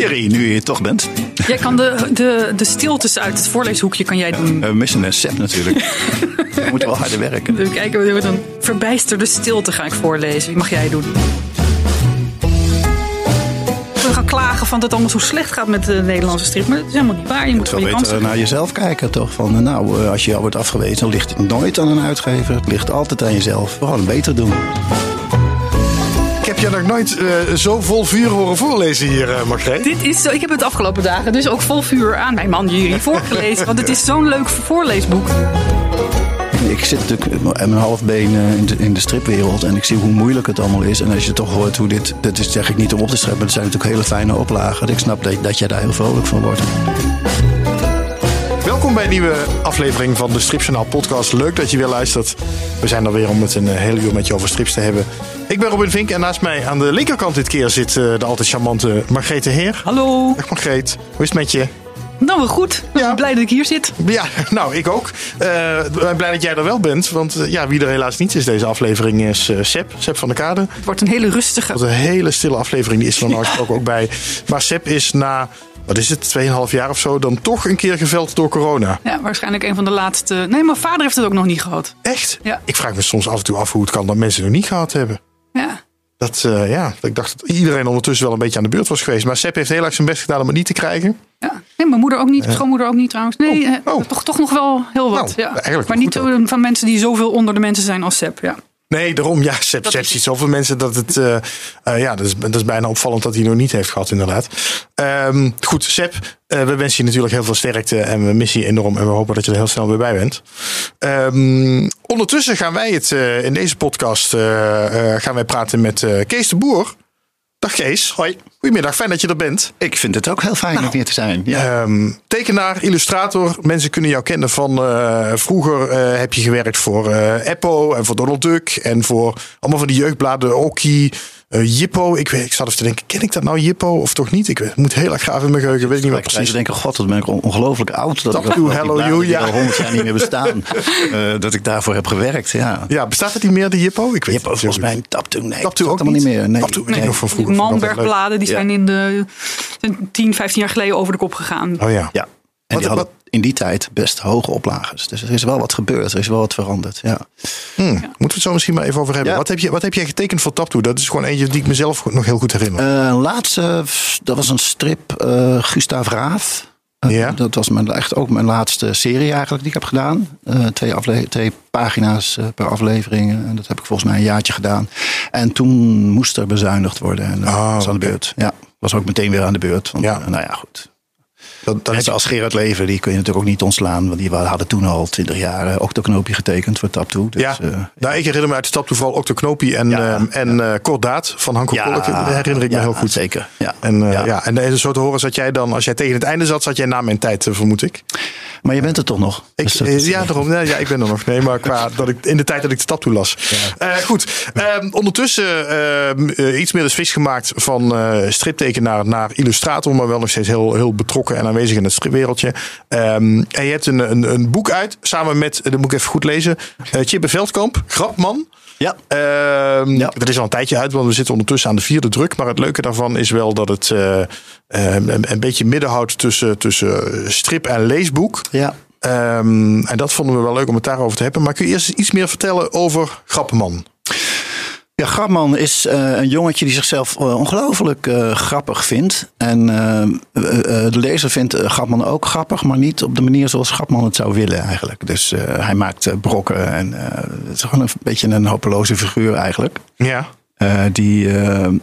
Thierry, nu je hier toch bent. Jij kan de, de, de stiltes uit het voorleeshoekje kan jij doen. Uh, missen een set natuurlijk. We moeten wel harder werken. Even kijken, we een verbijsterde stilte ga ik voorlezen. Die mag jij doen. We gaan klagen van dat het allemaal zo slecht gaat met de Nederlandse strip. Maar dat is helemaal niet waar. Je moet wel je beter naar jezelf kijken, toch? Van, nou, als je al wordt afgewezen, dan ligt het nooit aan een uitgever. Het ligt altijd aan jezelf. Gewoon beter doen. Ik heb je nog nooit uh, zo vol vuur horen voorlezen hier, uh, Margreet. Dit is zo, ik heb het de afgelopen dagen dus ook vol vuur aan mijn man Jury voorgelezen. want het is zo'n leuk voorleesboek. Ik zit natuurlijk met mijn halfbeen in de, in de stripwereld en ik zie hoe moeilijk het allemaal is. En als je toch hoort hoe dit, dat is zeg ik niet om op te schrijven, maar het zijn natuurlijk hele fijne oplagen. Ik snap dat, dat jij daar heel vrolijk van wordt. Welkom bij een nieuwe aflevering van de Stripjournaal podcast. Leuk dat je weer luistert. We zijn er weer om het een hele uur met je over strips te hebben. Ik ben Robin Vink en naast mij aan de linkerkant dit keer zit de altijd charmante Margrethe Heer. Hallo. Dag Margreet, hoe is het met je? Nou, wel goed. Ik ben blij dat ik hier zit. Ja, nou, ik ook. Uh, ben blij dat jij er wel bent. Want uh, ja, wie er helaas niet is deze aflevering is uh, Seb. Seb van der Kade. Het wordt een hele rustige. Het wordt een hele stille aflevering. Die is er normaal gesproken ook bij. Maar Seb is na wat is het, 2,5 jaar of zo, dan toch een keer geveld door corona. Ja, waarschijnlijk een van de laatste. Nee, mijn vader heeft het ook nog niet gehad. Echt? Ja. Ik vraag me soms af en toe af hoe het kan dat mensen het nog niet gehad hebben. Ja. Dat, uh, ja, ik dacht dat iedereen ondertussen wel een beetje aan de beurt was geweest. Maar Sepp heeft heel erg zijn best gedaan om het niet te krijgen. Ja, nee, mijn moeder ook niet, mijn schoonmoeder ook niet trouwens. Nee, oh. Oh. Toch, toch nog wel heel wat. Nou, ja. Maar niet van mensen die zoveel onder de mensen zijn als Sepp. Ja. Nee, daarom. Ja, ziet zoveel mensen dat het... Uh, uh, ja, dat is, dat is bijna opvallend dat hij nog niet heeft gehad, inderdaad. Um, goed, Sepp, uh, we wensen je natuurlijk heel veel sterkte en we missen je enorm. En we hopen dat je er heel snel weer bij bent. Um, ondertussen gaan wij het in deze podcast gaan wij praten met Kees de Boer. Dag Kees. Hoi. Goedemiddag, fijn dat je er bent. Ik vind het ook heel fijn nou, om hier te zijn. Ja. Um, tekenaar, illustrator. Mensen kunnen jou kennen van uh, vroeger uh, heb je gewerkt voor uh, Eppo en voor Donald Duck. En voor allemaal van die jeugdbladen, Oki, Jippo. Ik, weet, ik zat even te denken, ken ik dat nou Jippo of toch niet? Ik weet, moet heel erg graag in mijn geheugen, weet ik niet meer precies. Ik denk, god, dat ben ik ongelooflijk oud. Dat Talk to Hello You, ja. al honderd jaar niet meer bestaan. dat ik daarvoor heb gewerkt, ja. Ja, bestaat het niet meer, de Jippo? Ik weet Jippo, volgens mij Taptoe, nee. Taptoe ook niet meer. Nee. Taptoe, nee. nog van vroeger. Manbergbladen, die zijn in de 10, 15 jaar geleden over de kop gegaan. Oh ja. Ja. En wat, die hadden in die tijd best hoge oplages. Dus er is wel wat gebeurd. Er is wel wat veranderd. Ja. Hmm. Ja. Moeten we het zo misschien maar even over hebben. Ja. Wat, heb je, wat heb jij getekend voor Taptoe? Dat is gewoon eentje die ik mezelf nog heel goed herinner. Uh, laatste, dat was een strip. Uh, Gustav Raaf. Uh, ja. Dat was mijn, echt ook mijn laatste serie eigenlijk die ik heb gedaan. twee, afle twee pagina's per aflevering. En dat heb ik volgens mij een jaartje gedaan. En toen moest er bezuinigd worden. En dat oh, was aan de beurt. Ja, was ook meteen weer aan de beurt. Want, ja. nou ja, goed. Dat, dat Net zoals Gerard Leven, die kun je natuurlijk ook niet ontslaan. Want die hadden toen al twintig jaar uh, Octoknopie getekend voor Taptoe. Dus, ja, uh, nou, ik herinner me uit de Taptoe vooral Octoknopie en, ja, uh, en ja. Kordaat van Hanko ja, Kolk. herinner ik me ja, heel goed. zeker. Ja. En, ja. Ja, en zo te horen zat jij dan, als jij tegen het einde zat, zat jij na mijn tijd, vermoed ik. Maar je bent er toch nog? Ik, dus ja, daarom. Ja, ik ben er nog. Nee, maar qua dat ik, in de tijd dat ik de Taptoe las. goed, ondertussen iets meer de switch gemaakt van striptekenaar naar illustrator. Maar wel nog steeds heel, heel betrokken en aanwezig in het stripwereldje. Um, en je hebt een, een, een, boek uit, samen met, dat moet ik even goed lezen, uh, Chippe Veldkamp, Grapman. Ja. Um, ja. Dat is al een tijdje uit, want we zitten ondertussen aan de vierde druk. Maar het leuke daarvan is wel dat het uh, een, een, beetje midden houdt tussen, tussen strip en leesboek. Ja. Um, en dat vonden we wel leuk om het daarover te hebben. Maar kun je eerst iets meer vertellen over Grapman? Ja, Grapman is uh, een jongetje die zichzelf uh, ongelooflijk uh, grappig vindt. En de lezer vindt Grapman ook grappig, maar niet op de manier zoals Grapman het zou willen eigenlijk. Dus hij maakt brokken en het is gewoon een beetje een hopeloze figuur eigenlijk. Ja. die, het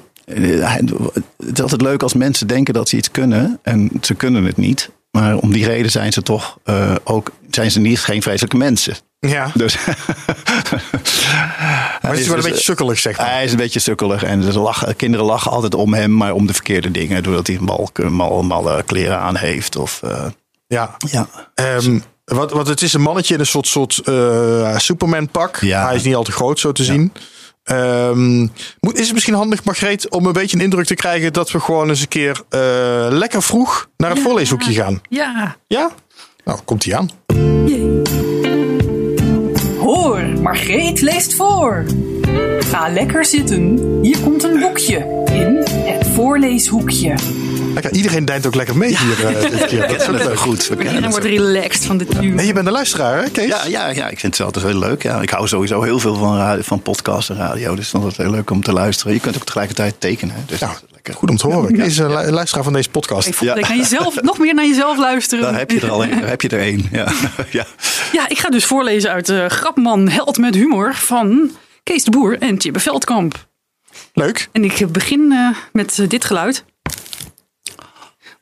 is altijd leuk als mensen denken dat ze iets kunnen en ze kunnen het niet. Maar om die reden zijn ze toch ook zijn ze niet geen vreselijke mensen. Ja. Dus. maar hij is wel een beetje sukkelig, zeg maar. Hij is een beetje sukkelig. En dus lachen, kinderen lachen altijd om hem, maar om de verkeerde dingen. Doordat hij mal, mal, malle kleren aan heeft. Of, uh, ja. ja. Um, wat, wat het is een mannetje in een soort, soort uh, Superman pak. Ja. Hij is niet al te groot zo te ja. zien. Um, is het misschien handig, Margreet, om een beetje een indruk te krijgen dat we gewoon eens een keer uh, lekker vroeg naar het ja. voorleeshoekje gaan? Ja. Ja? Nou, komt hij aan. Jee. Margreet leest voor. Ga lekker zitten. Hier komt een boekje in het voorleeshoekje. Lekker, iedereen deint ook lekker mee hier uh, dit keer. Dat is is leuk. goed. Iedereen het wordt relaxed van dit nu. En je bent een luisteraar, hè, Kees? Ja, ja, ja, ik vind het altijd heel leuk. Ja. Ik hou sowieso heel veel van, radio, van podcast en radio. Dus dan is het heel leuk om te luisteren. Je kunt ook tegelijkertijd tekenen. Dus Ja, dat is lekker. Goed om te horen. Kees is een lu- luisteraar van deze podcast. Ik ik naar jezelf, nog meer naar jezelf luisteren. Daar heb je er al een. Heb je er één. Ja. ja. Ja, ik ga dus voorlezen uit eh Grapman Held met Humor van Kees de Boer en Tjibbe Veldkamp. Leuk. En ik begin eh, met eh, dit geluid.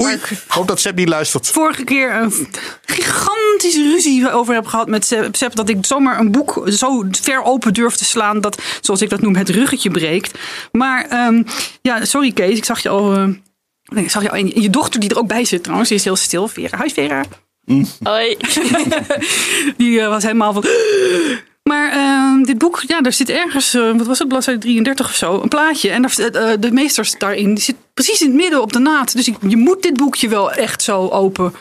Oei, ik hoop dat Seb niet luistert. Vorige keer een gigantische ruzie over heb gehad met Seb. Dat ik zomaar een boek zo ver open durf te slaan. Dat, zoals ik dat noem, het ruggetje breekt. Maar ehm, ja, sorry Kees. Ik zag je al... eh, ik zag je al en je dochter die er ook bij zit trouwens. Die is heel stil. Vera. Hi Vera. Hoi. die eh, was helemaal van... Maar ehm, dit boek, ja, daar zit ergens, eh, wat was het, bladzijde 33 of zo, een plaatje. En daar, eh, de meesters daarin, die zit precies in het midden op de naad. Dus ik, je moet dit boekje wel echt zo open,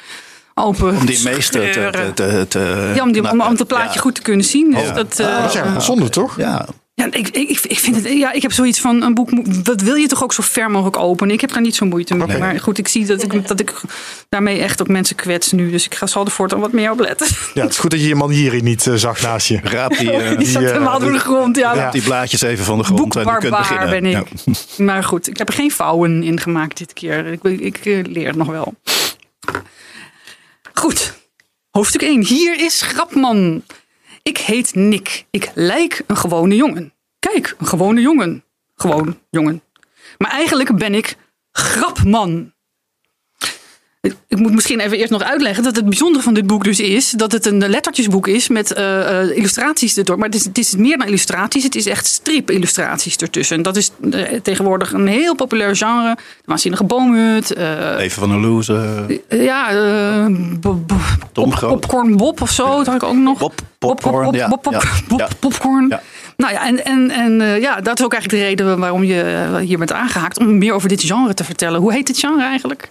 open Om die meester te... te, te, te Ja, om, die, om, om het plaatje ja. goed te kunnen zien. Dus Ja. dat, eh, Dat is ja, zonde toch? Ja, ja, ik, ik, ik vind het, ja, ik heb zoiets van een boek, dat wil je toch ook zo ver mogelijk openen. Ik heb daar niet zo moeite mee. Maar goed, ik zie dat ik, dat ik daarmee echt ook mensen kwets nu. Dus ik ga, zal er voortaan wat meer op letten. Ja, het is goed dat je je man hier niet eh, zag naast je. raap die, eh, Die zat eh, helemaal door de grond. Ja, die blaadjes even van de grond. en je kunt beginnen. ben ik. Ja. Maar goed, ik heb er geen vouwen in gemaakt dit keer. Ik, ik leer het nog wel. Goed, hoofdstuk 1. Hier is Grapman. Ik heet Nick. Ik lijk een gewone jongen. Kijk, een gewone jongen. Gewoon jongen. Maar eigenlijk ben ik Grapman. Ik- moet misschien even eerst nog uitleggen dat het bijzondere van dit boek dus is dat het een lettertjesboek is met eh, eh, illustraties erdoor. Maar het is, het is meer dan illustraties, het is echt strip-illustraties ertussen. En dat is eh, tegenwoordig een heel populair genre. De Waanzinnige Boomhut. Even van een loser. ja. Popcorn Bob of zo, dat had ik ook nog. Pop- popcorn, pop- ja, pop- pop- ja, pop- ja. Popcorn. Ja. Nou ja, en, en, en ja, dat is ook eigenlijk de reden waarom je hier bent aangehaakt. Om meer over dit genre te vertellen. Hoe heet dit genre eigenlijk?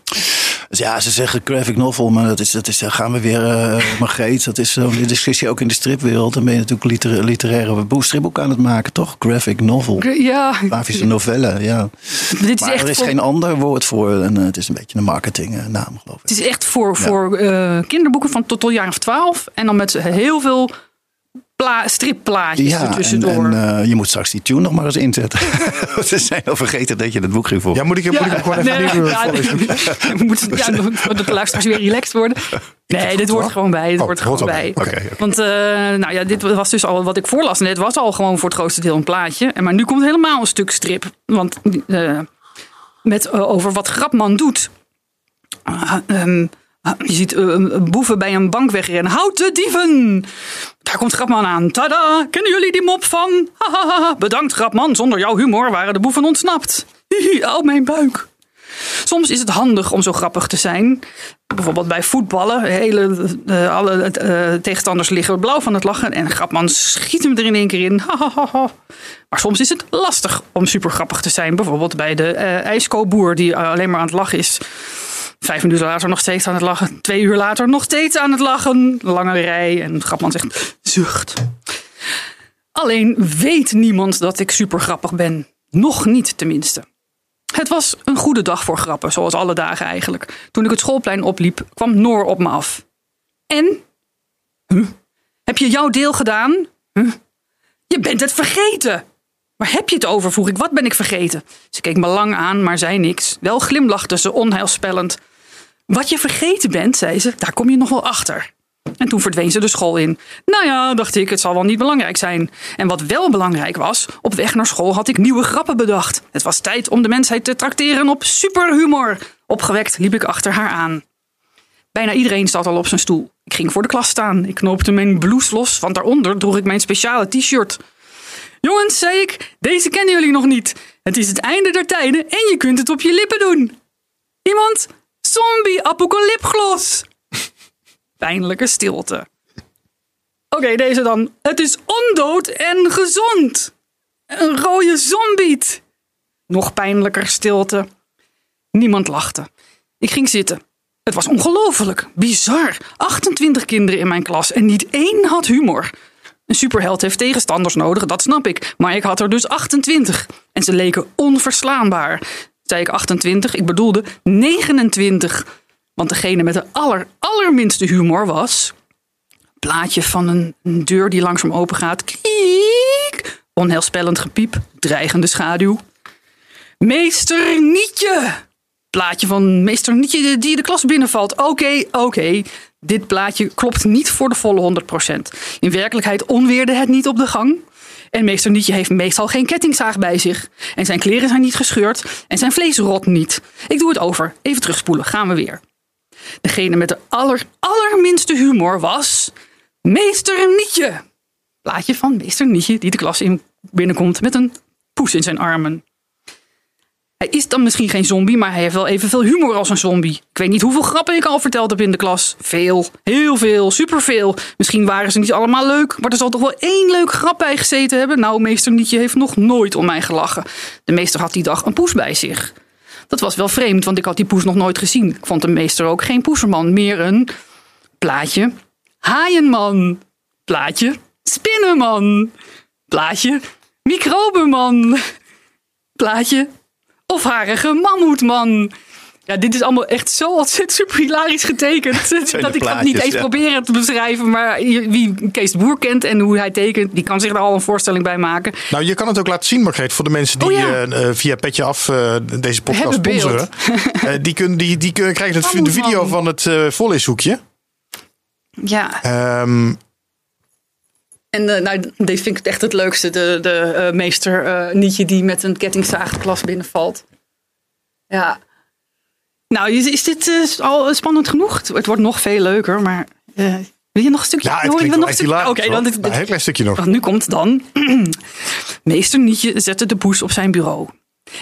Dus ja, ze zeggen graphic novel, maar dat is, dat is, daar gaan we weer, eh Margreet. Dat is zo'n discussie ook in de stripwereld. Dan ben je natuurlijk liter, literaire boek, stripboek aan het maken, toch? Graphic novel. Ja, Grafische novelle, ja. dit is Maar echt er is voor, geen ander woord voor. En, eh, het is een beetje een marketingnaam, geloof ik. het is echt voor, voor eh, kinderboeken van tot, tot jaar of twaalf. En dan met heel veel stripplaatjes Ja, en, ertussendoor. en eh, je moet straks die tune nog maar eens inzetten. Ze zijn al vergeten dat je het boek ging voor. Ja, moet ik, moet ik hem gewoon even nee, ja, ja, dat de luisteraars weer relaxed worden. Nee, dit hoort gewoon bij. Dit Oh, hoort gewoon bij. bij. Oké, oké. Want eh, nou ja, dit was dus al wat ik voorlas. Net was al gewoon voor het grootste deel een plaatje. En Maar nu komt helemaal een stuk strip. Want eh, met, eh, over wat Grapman doet. Ah, je ziet eh, een boeven bij een bank wegrennen. Houd de dieven! Daar komt Grapman aan. Tada! Kennen jullie die mop van? Hahaha. Bedankt Grapman. Zonder jouw humor waren de boeven ontsnapt. Hihi, au mijn buik. Soms is het handig om zo grappig te zijn. Bijvoorbeeld bij voetballen. Hele, eh, alle eh, tegenstanders liggen blauw van het lachen. En Grapman schiet hem er in één keer in. Maar soms is het lastig om super grappig te zijn. Bijvoorbeeld bij de ijskoopboer die alleen maar aan het lachen is. Vijf minuten later nog steeds aan het lachen. Twee uur later nog steeds aan het lachen. Lange rij. En Grapman zegt zucht. Alleen weet niemand dat ik super grappig ben. Nog niet tenminste. Het was een goede dag voor grappen, zoals alle dagen eigenlijk. Toen ik het schoolplein opliep, kwam Noor op me af. En? Huh? Heb je jouw deel gedaan? Huh? Je bent het vergeten! Waar heb je het over? vroeg ik. Wat ben ik vergeten? Ze keek me lang aan, maar zei niks. Wel glimlachte ze onheilspellend. Wat je vergeten bent, zei ze, daar kom je nog wel achter. En toen verdween ze de school in. Nou ja, dacht ik, het zal wel niet belangrijk zijn. En wat wel belangrijk was, op weg naar school had ik nieuwe grappen bedacht. Het was tijd om de mensheid te trakteren op superhumor. Opgewekt liep ik achter haar aan. Bijna iedereen zat al op zijn stoel. Ik ging voor de klas staan. Ik knoopte mijn blouse los, want daaronder droeg ik mijn speciale t-shirt. Jongens, zei ik, deze kennen jullie nog niet. Het is het einde der tijden en je kunt het op je lippen doen. Iemand? Zombie apocalypglos. Pijnlijke stilte. Oké, deze dan. Het is ondood en gezond. Een rode zombiet. Nog pijnlijker stilte. Niemand lachte. Ik ging zitten. Het was ongelooflijk, bizar. 28 kinderen in mijn klas en niet één had humor. Een superheld heeft tegenstanders nodig, dat snap ik. Maar ik had er dus 28. En ze leken onverslaanbaar. Zei ik 28. Ik bedoelde 29. Want degene met de aller, allerminste humor was... plaatje van een, deur die langzaam open gaat. Onheilspellend gepiep. Dreigende schaduw. Meester Nietje! Plaatje van meester Nietje die de klas binnenvalt. Oké, oké. Dit plaatje klopt niet voor de volle 100%. In werkelijkheid onweerde het niet op de gang. En meester Nietje heeft meestal geen kettingzaag bij zich. En zijn kleren zijn niet gescheurd. En zijn vlees rot niet. Ik doe het over. Even terugspoelen. Gaan we weer. Degene met de aller, allerminste humor was... Meester Nietje. Plaatje van meester Nietje die de klas in binnenkomt met een poes in zijn armen. Hij is dan misschien geen zombie, maar hij heeft wel evenveel humor als een zombie. Ik weet niet hoeveel grappen ik al verteld heb in de klas. Veel, heel veel, superveel. Misschien waren ze niet allemaal leuk, maar er zal toch wel één leuk grap bij gezeten hebben. Nou, meester Nietje heeft nog nooit om mij gelachen. De meester had die dag een poes bij zich. Dat was wel vreemd, want ik had die poes nog nooit gezien. Ik vond de meester ook geen poeserman, meer een plaatje. Haaienman, plaatje. Spinnenman, plaatje. Microbenman, plaatje of harige mammoetman. Ja, dit is allemaal echt zo ontzettend super hilarisch getekend. dat ik het niet eens ja. proberen te beschrijven. Maar wie Kees de Boer kent en hoe hij tekent, die kan zich er al een voorstelling bij maken. Nou, je kan het ook laten zien, Margreet, voor de mensen die Oh ja. eh, eh, via Petje Af eh, deze podcast sponsoren. Die, kunnen, die, die kunnen, krijgen het, de video van het eh voorleeshoekje. Ja, Ehm, en eh, nou, deze vind ik echt het leukste. De, de eh, meester eh, Nietje die met een kettingzaag de klas binnenvalt. Ja. Nou, is, is dit al spannend genoeg? Het, wordt nog veel leuker, maar wil je nog een stukje? ja, het klinkt echt een stukje? Oké, dan dit, Maar Een heel klein stukje nog. Want nu komt dan. Meester Nietje zette de poes op zijn bureau.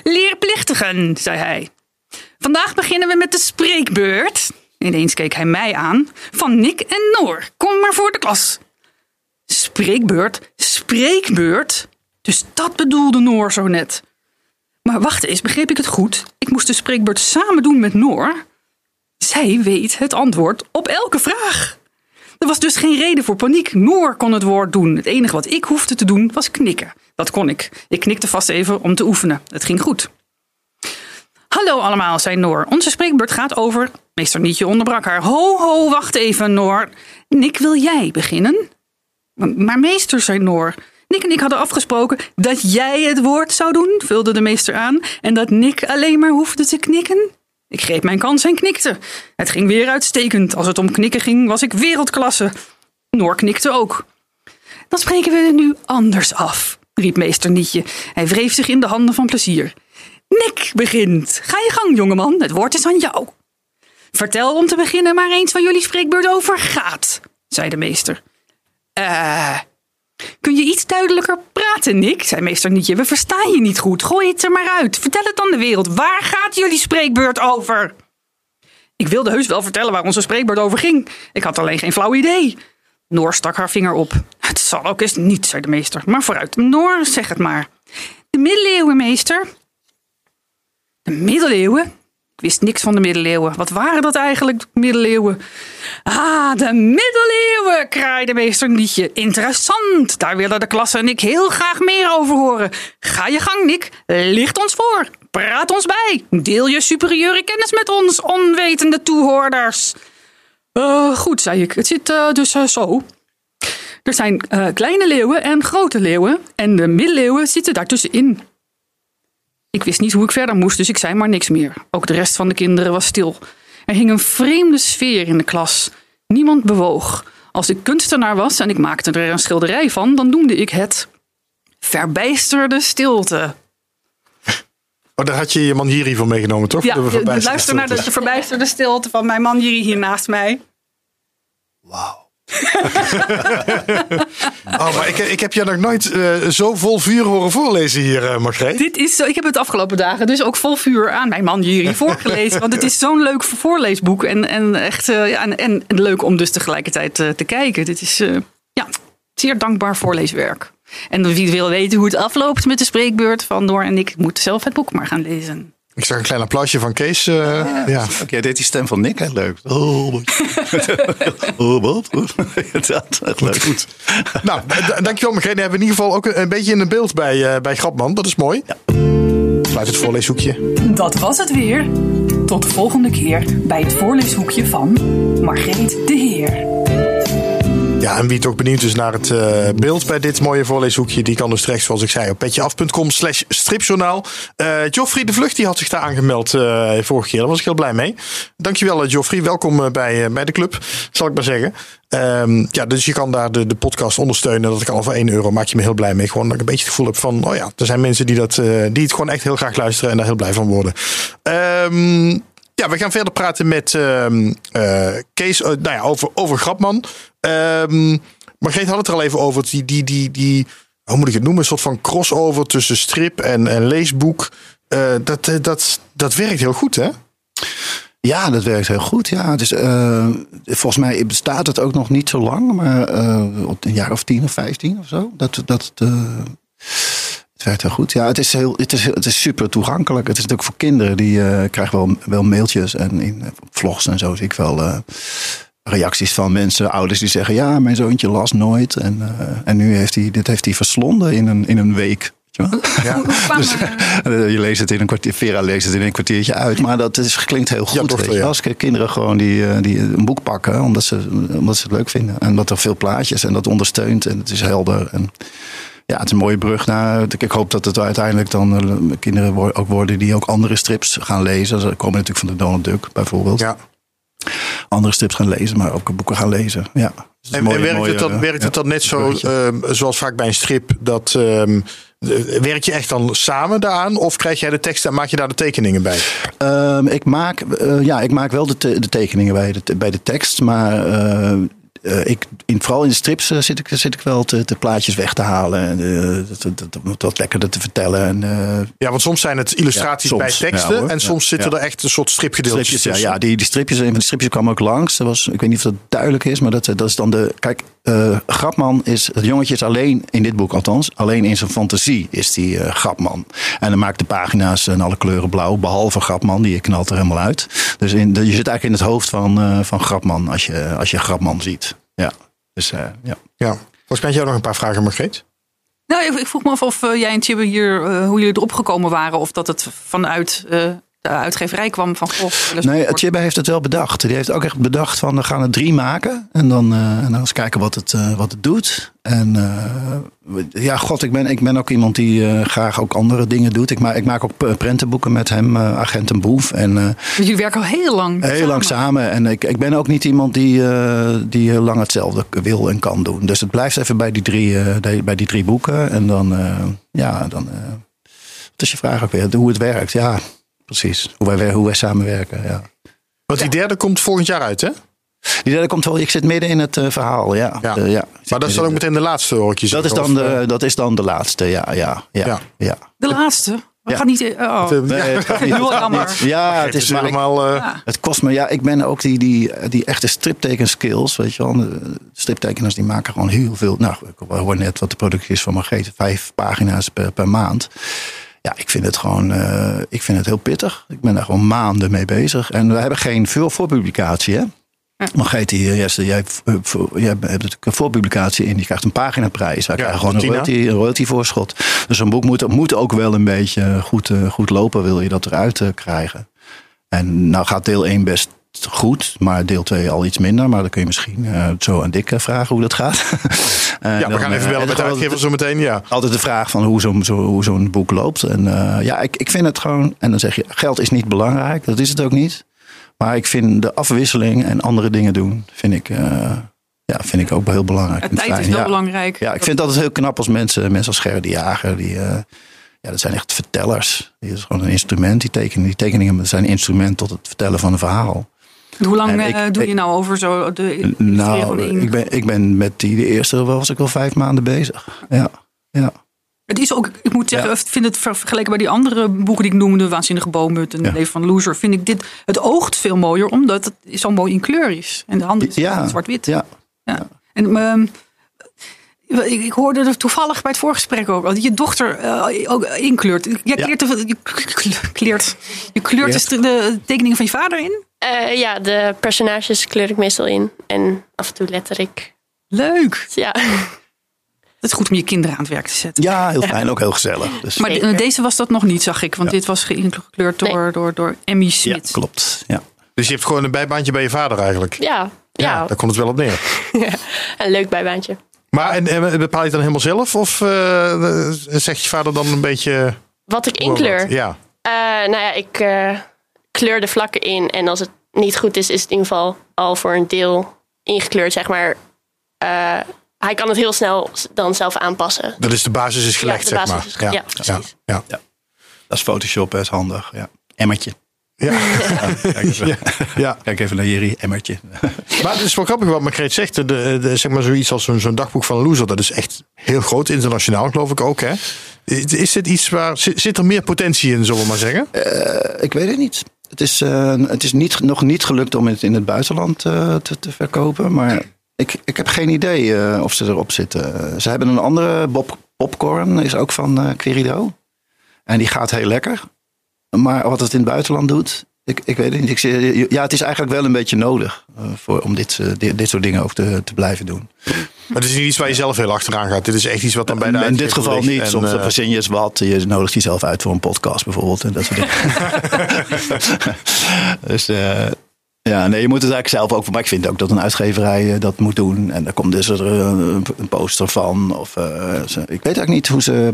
Leerplichtigen, zei hij. Vandaag beginnen we met de spreekbeurt. Ineens keek hij mij aan. Van Nick en Noor. Kom maar voor de klas. Spreekbeurt? Spreekbeurt? Dus dat bedoelde Noor zo net. Maar wacht eens, begreep ik het goed? Ik moest de spreekbeurt samen doen met Noor. Zij weet het antwoord op elke vraag. Er was dus geen reden voor paniek. Noor kon het woord doen. Het enige wat ik hoefde te doen was knikken. Dat kon ik. Ik knikte vast even om te oefenen. Het ging goed. Hallo allemaal, zei Noor. Onze spreekbeurt gaat over. Meester Nietje onderbrak haar. Ho, ho, wacht even, Noor. Nick, wil jij beginnen? Maar, meester, zei Noor. Nick en ik hadden afgesproken dat jij het woord zou doen, vulde de meester aan. En dat Nick alleen maar hoefde te knikken. Ik greep mijn kans en knikte. Het ging weer uitstekend. Als het om knikken ging, was ik wereldklasse. Noor knikte ook. Dan spreken we het nu anders af, riep meester Nietje. Hij wreef zich in de handen van plezier. Nick begint. Ga je gang, jongeman. Het woord is aan jou. Vertel om te beginnen maar eens waar jullie spreekbeurt over gaat, zei de meester. Eh, kun je iets duidelijker praten, Nick? zei meester Nietje. We verstaan je niet goed. Gooi het er maar uit. Vertel het aan de wereld. Waar gaat jullie spreekbeurt over? Ik wilde heus wel vertellen waar onze spreekbeurt over ging. Ik had alleen geen flauw idee. Noor stak haar vinger op. Het zal ook eens niet, zei de meester. Maar vooruit, Noor, zeg het maar. De middeleeuwen, meester. De middeleeuwen? Wist niks van de middeleeuwen. Wat waren dat eigenlijk, de middeleeuwen? Ah, de middeleeuwen, kraaide meester Nietje. Interessant, daar willen de klasse en ik heel graag meer over horen. Ga je gang, Nick. Licht ons voor. Praat ons bij. Deel je superieure kennis met ons, onwetende toehoorders. Eh, goed, zei ik. Het zit eh, dus eh, zo. Er zijn kleine leeuwen en grote leeuwen. En de middeleeuwen zitten daartussenin. Ik wist niet hoe ik verder moest, dus ik zei maar niks meer. Ook de rest van de kinderen was stil. Er hing een vreemde sfeer in de klas. Niemand bewoog. Als ik kunstenaar was en ik maakte er een schilderij van, dan noemde ik het verbijsterde stilte. Oh, daar had je je man Jiri voor meegenomen, toch? Ja, luister naar de, de verbijsterde stilte van mijn man Jiri hier naast mij. Wauw. oh, maar ik, ik heb je nog nooit eh, zo vol vuur horen voorlezen hier, Margreet. Dit is zo, ik heb het de afgelopen dagen dus ook vol vuur aan mijn man Jiri voorgelezen. want het is zo'n leuk voorleesboek. En, en echt eh, ja, en, en leuk om dus tegelijkertijd te kijken. Dit is ja, zeer dankbaar voorleeswerk. En wie wil weten hoe het afloopt met de spreekbeurt van Noor en ik, moet zelf het boek maar gaan lezen. Ik zag een klein applausje van Kees. eh, ja. Oké, dit is die stem van Nick, hè? leuk. Oh, wat. oh, wat? Inderdaad, echt leuk. Goed. Nou, dankjewel Margreet. Dan hebben we in ieder geval ook een, een beetje in het beeld bij, eh, bij Grapman. Dat is mooi. Geluid vanuit het voorleeshoekje. Dat was het weer. Tot de volgende keer bij het voorleeshoekje van Margreet de Heer. Ja, en wie toch benieuwd is naar het uh, beeld bij dit mooie voorleeshoekje, die kan dus terecht, zoals ik zei, op petjeaf.com slash stripjournaal. Joffrey de Vlucht, die had zich daar aangemeld uh, vorige keer. Daar was ik heel blij mee. Dankjewel, Joffrey. Welkom bij, bij de club, zal ik maar zeggen. Um, ja, dus je kan daar de, de podcast ondersteunen. Dat kan al voor 1 euro. Maak je me heel blij mee. Gewoon dat ik een beetje het gevoel heb van, oh ja, er zijn mensen die, dat, die het gewoon echt heel graag luisteren en daar heel blij van worden. Um, ja, we gaan verder praten met uh, Kees nou ja, over, over Grapman. Um, Margreet had het er al even over. Die, die, die, die, hoe moet ik het noemen? Een soort van crossover tussen strip en, en leesboek. Uh, dat, dat, dat werkt heel goed, hè? Ja, dat werkt heel goed. Ja, dus, uh, volgens mij bestaat het ook nog niet zo lang, maar uh, een jaar of tien of vijftien of zo. Dat, dat, het werkt heel goed. Ja, het is, heel, het is, het is super toegankelijk. Het is natuurlijk voor kinderen. Die uh, krijgen wel, wel mailtjes en in vlogs en zo zie ik wel reacties van mensen, ouders die zeggen: Ja, mijn zoontje las nooit. En, uh, en nu heeft hij dit heeft hij verslonden in een, in een week. Ja. dus, je leest het in een kwartier, Vera leest het in een kwartiertje uit. Maar dat is, klinkt heel goed. Ja, toch, weet je. Als kinderen gewoon die, die een boek pakken omdat ze, omdat ze het leuk vinden. En dat er veel plaatjes en dat ondersteunt en het is helder. En, ja, het is een mooie brug naar. Ik hoop dat het uiteindelijk dan kinderen ook worden die ook andere strips gaan lezen. Ze komen natuurlijk van de Donald Duck bijvoorbeeld. Ja andere strips gaan lezen, maar ook boeken gaan lezen. Ja. Dus en, werkt, het dan, werkt het dan net zo, uh, zoals vaak bij een strip, dat uh, werk je echt dan samen daaraan? Of krijg jij de tekst en maak je daar de tekeningen bij? Uh, ik, maak, uh, ja, ik maak wel de, te, de tekeningen bij de, bij de tekst, maar uh, uh, ik, in, vooral in de strips uh, zit, ik, zit ik wel te, te plaatjes weg te halen. En uh, dat, dat, lekkerder te vertellen. En, ja, want soms zijn het illustraties ja, bij teksten. Ja, en soms zitten er echt een soort stripgedeeltjes stripjes, Ja, ja die, die stripjes, een van die stripjes kwam ook langs. Dat was, ik weet niet of dat duidelijk is, maar dat, dat is dan de... Kijk, Grapman is... Het jongetje is alleen, in dit boek althans, alleen in zijn fantasie is die Grapman. En dan maakt de pagina's in alle kleuren blauw. Behalve Grapman, die knalt er helemaal uit. Dus in, je zit eigenlijk in het hoofd van, van Grapman als je, als je Grapman ziet. Ja, dus uh, ja. ja. Volgens mij had jij nog een paar vragen, Margreet. Nou, ik, ik vroeg me af of uh, jij en Tjibbe hier, uh, hoe jullie erop gekomen waren. Of dat het vanuit de uitgeverij kwam van Goh. Nee, Tjibbe heeft het wel bedacht. Die heeft ook echt bedacht van we gaan er drie maken. En dan, en dan eens kijken wat het, wat het doet. En ja, god, ik ben, ik ben ook iemand die graag ook andere dingen doet. Ik, maak, ik maak ook prentenboeken met hem, Agent en Boef. En, uh, jullie werken al heel lang Heel samen. lang samen. En ik, ik ben ook niet iemand die, die heel lang hetzelfde wil en kan doen. Dus het blijft even bij die drie, bij die drie boeken. En dan, ja, dan... wat is je vraag ook weer? Hoe het werkt, ja, precies. Hoe wij, hoe wij samenwerken, ja. Want die derde komt volgend jaar uit, hè? Die derde komt wel, ik zit midden in het uh, verhaal, ja. ja. Uh, ja. Maar dat is dan ook meteen de laatste, hoor Dat, is dan de, dat is dan de laatste, ja. ja, ja, ja. De laatste? Niet. Oh. Nee, het gaat niet. jammer. Ja, het is maar helemaal. Uh... Het kost me. Ja, ik ben ook die, die, die echte stripteken skills. Weet je wel. De striptekeners die maken gewoon heel veel. Nou, ik hoor net wat de productie is van Margreet. Vijf pagina's per, per maand. Ja, ik vind het gewoon. Uh, ik vind het heel pittig. Ik ben daar gewoon maanden mee bezig. En we hebben geen veel voorpublicatie, hè? Margreet, hier, Jesse, jij, jij hebt natuurlijk een voorpublicatie in. Je krijgt een paginaprijs. Wij ja, krijgen gewoon een royalty, een royalty voorschot. Dus een boek moet, moet ook wel een beetje goed, uh, goed lopen. Wil je dat eruit krijgen. En nou gaat deel 1 best goed. Maar deel 2 al iets minder. Maar dan kun je misschien uh, zo aan Dick vragen hoe dat gaat. ja, dan, we gaan even bellen met de uitgever zo meteen. Ja. Altijd de vraag van hoe zo'n zo, hoe zo'n boek loopt. En ja, ik, ik vind het gewoon... En dan zeg je, geld is niet belangrijk. Dat is het ook niet. Maar ik vind de afwisseling en andere dingen doen, vind ik, uh, ja, vind ik ook heel belangrijk. Het tijd is wel belangrijk. Ja, ik vind dat het heel knap als mensen, mensen als Gerrit de Jager, die, uh, ja, dat zijn echt vertellers. Die is gewoon een instrument, die tekeningen. Die tekeningen zijn een instrument tot het vertellen van een verhaal. Hoe lang ik, uh, doe je nou over zo de Nou, ik ben, ik ben met die de eerste was ik al vijf maanden bezig. Ja, ja. Het is ook, ik moet zeggen, ik vind het vergeleken bij die andere boeken die ik noemde, Waanzinnige Boomhut en ja. Leven van Loser, vind ik dit, het oogt veel mooier, omdat het zo mooi in kleur is. En de handen is ja. zwart-wit. Ja. ja. En um, ik, hoorde er toevallig bij het voorgesprek ook dat je dochter uh, ook inkleurt. Jij je, kleert, je kleurt de, de tekeningen van je vader in? Uh, ja, de personages kleur ik meestal in. En af en toe letter ik. Leuk! Ja. Het is goed om je kinderen aan het werk te zetten. Ja, heel fijn. Ook heel gezellig. Dus, Maar de- deze was dat nog niet, zag ik. Want Ja. dit was geïncludeerd door, door, door Emmy ja, Smit. klopt. Ja. Dus je hebt gewoon een bijbaantje bij je vader eigenlijk. Ja, ja. Daar komt het wel op neer. een leuk bijbaantje. Maar en, en bepaal je het dan helemaal zelf? Of eh, zegt je vader dan een beetje... Wat ik inkleur. Ja. Eh, nou ja, ik eh, kleur de vlakken in. En als het niet goed is, is het in ieder geval al voor een deel ingekleurd, zeg maar. Eh, hij kan het heel snel dan zelf aanpassen. Dat is de basis is gelegd, de zeg basis maar. is ge- ja, precies. ja. Dat is Photoshop, dat is handig. Ja. Emmertje. Ja. Kijk even, ja. kijk even naar Jerry, Emmertje. Maar het is wel grappig wat Margreet zegt. De, de, zeg maar zoiets als zo'n dagboek van Loser. Dat is echt heel groot, internationaal geloof ik ook. Hè? Is dit iets waar... Zit, zit er meer potentie in, zullen we maar zeggen? Ik weet het niet. Het is, eh, het is niet, nog niet gelukt om het in het buitenland eh, te, te verkopen. Maar ik, ik heb geen idee eh, of ze erop zitten. Ze hebben een andere, Bob Popcorn, is ook van Querido. En die gaat heel lekker. Maar wat het in het buitenland doet, ik, ik weet het niet. Ik, ja, het is eigenlijk wel een beetje nodig eh, voor, om dit, eh, dit, dit soort dingen ook te, te blijven doen. Maar het is niet iets waar je zelf heel achteraan gaat. Dit is echt iets wat dan bij de in dit geval niet. En, Soms eh, verzin je eens wat. Je nodigt jezelf uit voor een podcast bijvoorbeeld. En dat soort dingen. dus ja, nee, je moet het eigenlijk zelf ook. Maar ik vind ook dat een uitgeverij dat moet doen. En daar komt dus er een, poster van. Of, ik weet eigenlijk niet hoe ze.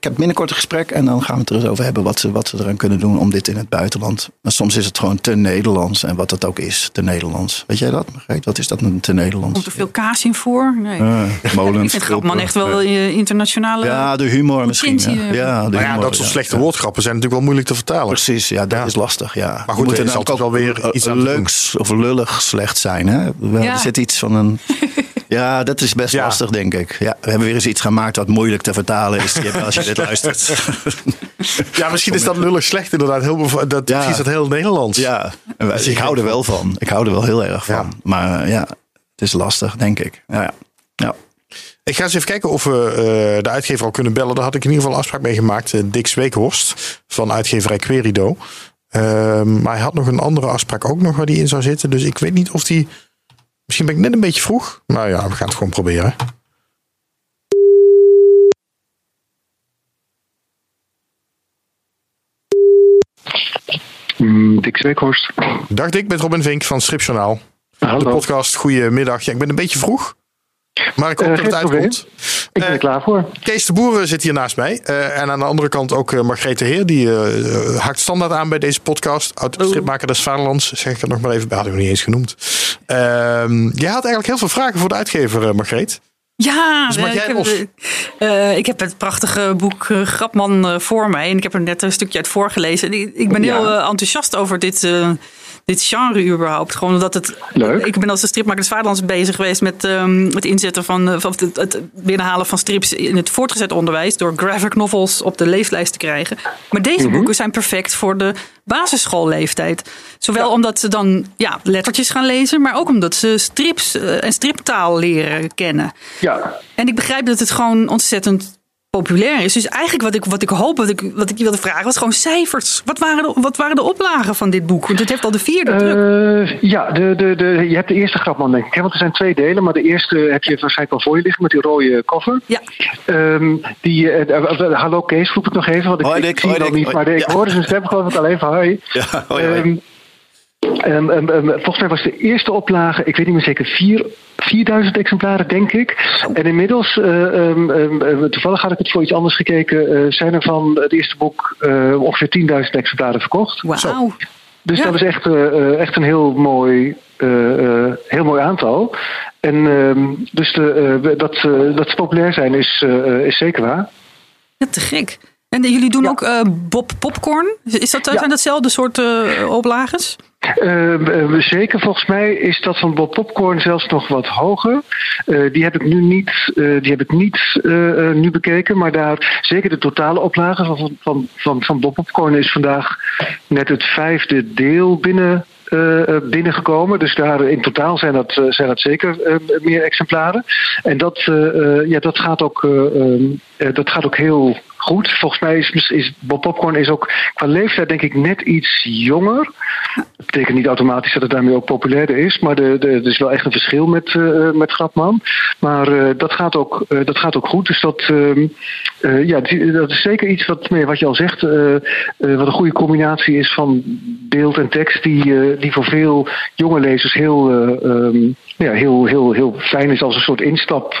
Ik heb binnenkort een gesprek en dan gaan we het er eens over hebben wat ze, wat ze eraan kunnen doen om dit in het buitenland. Maar soms is het gewoon te Nederlands en wat het ook is, te Nederlands. Weet jij dat, Margreet? Wat is dat een te Nederlands? Komt er veel kaas in voor? Nee. Eh, molens, ik vind groepen. echt wel eh, internationale... Ja, de humor misschien. Ja, eh. ja, de Maar ja, humor, dat soort ja. slechte Ja. woordgrappen zijn natuurlijk wel moeilijk te vertalen. Precies, ja, dat Ja. is lastig. Ja. Maar goed, We moeten er is altijd wel weer eh, iets leuks of lullig slecht zijn. Hè? We- Ja. Er zit iets van een. Ja, dat is best Ja. lastig, denk ik. Ja, we hebben weer eens iets gemaakt wat moeilijk te vertalen is Je- als je dit luistert. Ja, misschien is dat lullig slecht inderdaad. Heel, dat, Ja. Misschien is dat heel Nederlands. ja, wij- ik hou er wel van. Ik hou er wel heel erg van. Ja. Maar eh, ja, het is lastig, denk ik. Ja, ja. ja. Ik ga eens even kijken of we eh, de uitgever al kunnen bellen. Daar had ik in ieder geval een afspraak mee gemaakt. eh, Dick Zweekhorst van uitgeverij Querido. Ehm, maar hij had nog een andere afspraak ook nog waar die in zou zitten. Dus ik weet niet of die... Misschien ben ik net een beetje vroeg. Maar ja, we gaan het gewoon proberen. Dick Zweekhorst. Dag Dick, met Robin Vink van Stripjournaal. De Hallo. podcast, goedemiddag. Ja, ik ben een beetje vroeg. Maar ik hoop Eh, dat het uitkomt. Ik ben Eh, er klaar voor. Kees de Boer zit hier naast mij. Eh, en aan de andere kant ook uh, Margreet de Heer. Die haakt standaard aan bij deze podcast. Oud-stripmaker des Vaderlands. Zeg ik er nog maar even bij. Hadden we niet eens genoemd. Uh, jij had eigenlijk heel veel vragen voor de uitgever, Margreet. Ja, Dus jij ik, heb, eh, ik heb het prachtige boek eh, Grapman eh, voor mij. En ik heb er net een stukje uit voorgelezen. En Ik, ik ben heel enthousiast over dit, dit genre überhaupt. Gewoon omdat het... Leuk. Ik ben als de stripmaker des Vaderlands bezig geweest met ehm, het inzetten van... eh, van het, het binnenhalen van strips in het voortgezet onderwijs. Door graphic novels op de leeslijst te krijgen. Maar deze Mhm. boeken zijn perfect voor de basisschoolleeftijd. Zowel omdat ze dan ja, lettertjes gaan lezen. Maar ook omdat ze strips eh, en striptaal leren kennen. Ja, En ik begrijp dat het gewoon ontzettend populair is. Dus eigenlijk wat ik, wat ik hoop, wat ik, wat ik je wilde vragen, was gewoon cijfers. Wat waren, de, wat waren de oplagen van dit boek? Want het heeft al de vierde druk. Eh, ja de, de, de, je hebt de eerste grapman, denk ik. hè, Want er zijn twee delen, maar de eerste heb je waarschijnlijk al voor je liggen met die rode cover. Ja, Ehm, die, eh, hallo Kees, roep ik nog even, want ik, Hoi, ik Dick, zie hoi, hem al Dick, niet, hoi. maar ik Ja. hoorde zijn stem geloof ik al even. Hoi. Ja, hoi, hoi. Ehm, ehm, volgens mij was de eerste oplage, ik weet niet meer zeker, vier, 4000 exemplaren, denk ik. En inmiddels, eh, toevallig had ik het voor iets anders gekeken, eh, zijn er van het eerste boek eh, ongeveer 10.000 exemplaren verkocht. wauw. Dus Ja. dat is echt, echt een heel mooi, eh, eh, heel mooi aantal. En ehm, dus de, eh, dat, eh, dat ze populair zijn is, is zeker waar. Ja, te gek. En jullie doen ook eh, Bob Popcorn. Is dat, Ja. Zijn datzelfde soort eh, oplages? Ehm, eh, zeker, volgens mij is dat van Bob Popcorn zelfs nog wat hoger. Eh, die heb ik nu niet, eh, die heb ik niet eh, eh, nu bekeken, maar daar zeker de totale oplage van, van, van, van Bob Popcorn is vandaag net het vijfde deel binnen. eh, eh, binnengekomen. Dus daar in totaal zijn dat, eh, zijn dat zeker eh, meer exemplaren. En dat, eh, eh, ja, dat, gaat ook, eh, eh, dat gaat ook heel goed. Volgens mij is, Bob Popcorn is ook qua leeftijd denk ik net iets jonger. betekent niet automatisch dat het daarmee ook populairder is. Maar er is wel echt een verschil met, uh, met Grapman. Maar uh, dat, gaat ook, dat gaat ook goed. Dus dat, ehm, ja, dat is zeker iets wat, wat je al zegt, wat een goede combinatie is van beeld en tekst, die, die voor veel jonge lezers heel, um, ja, heel, heel, heel fijn is als een soort instap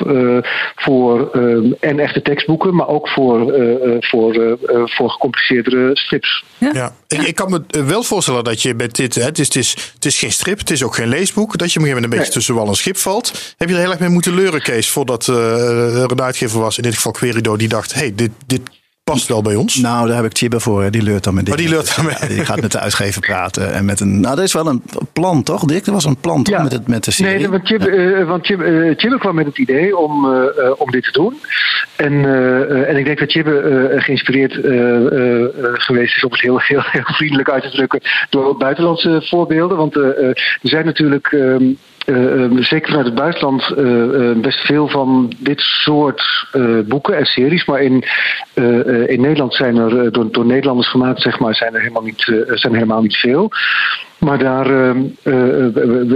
voor ehm, en echte tekstboeken, maar ook voor, voor, voor gecompliceerdere strips. Ja, ja. Ik, ik, kan me wel voorstellen dat je met dit, hè, het, is, het, is, het is geen strip, het is ook geen leesboek, dat je op een gegeven moment een beetje tussen wal en schip valt. Heb je er heel erg mee moeten leuren, Kees, voordat uh, er een uitgever was, in dit geval Querido, die dacht, hey, dit, dit past wel bij ons. Nou, daar heb ik Chibbe voor. Die leurt dan met dit. Maar oh, die leurt dan mee. Ja, die gaat met de uitgever praten. En met een, nou, dat is wel een plan, toch, Dick? Er was een plan, toch, met, het, met de serie? Nee, want Chibbe, uh, want Chibbe, uh, Chibbe, kwam met het idee om, uh, om dit te doen. En, en ik denk dat Chibbe geïnspireerd geweest is, om het heel, heel, heel vriendelijk uit te drukken, door buitenlandse voorbeelden. Want er zijn natuurlijk... Um, uh, zeker vanuit het buitenland uh, best veel van dit soort boeken en series. Maar in, in Nederland zijn er door, door Nederlanders gemaakt, zeg maar, zijn er helemaal niet, zijn helemaal niet veel. Maar daar,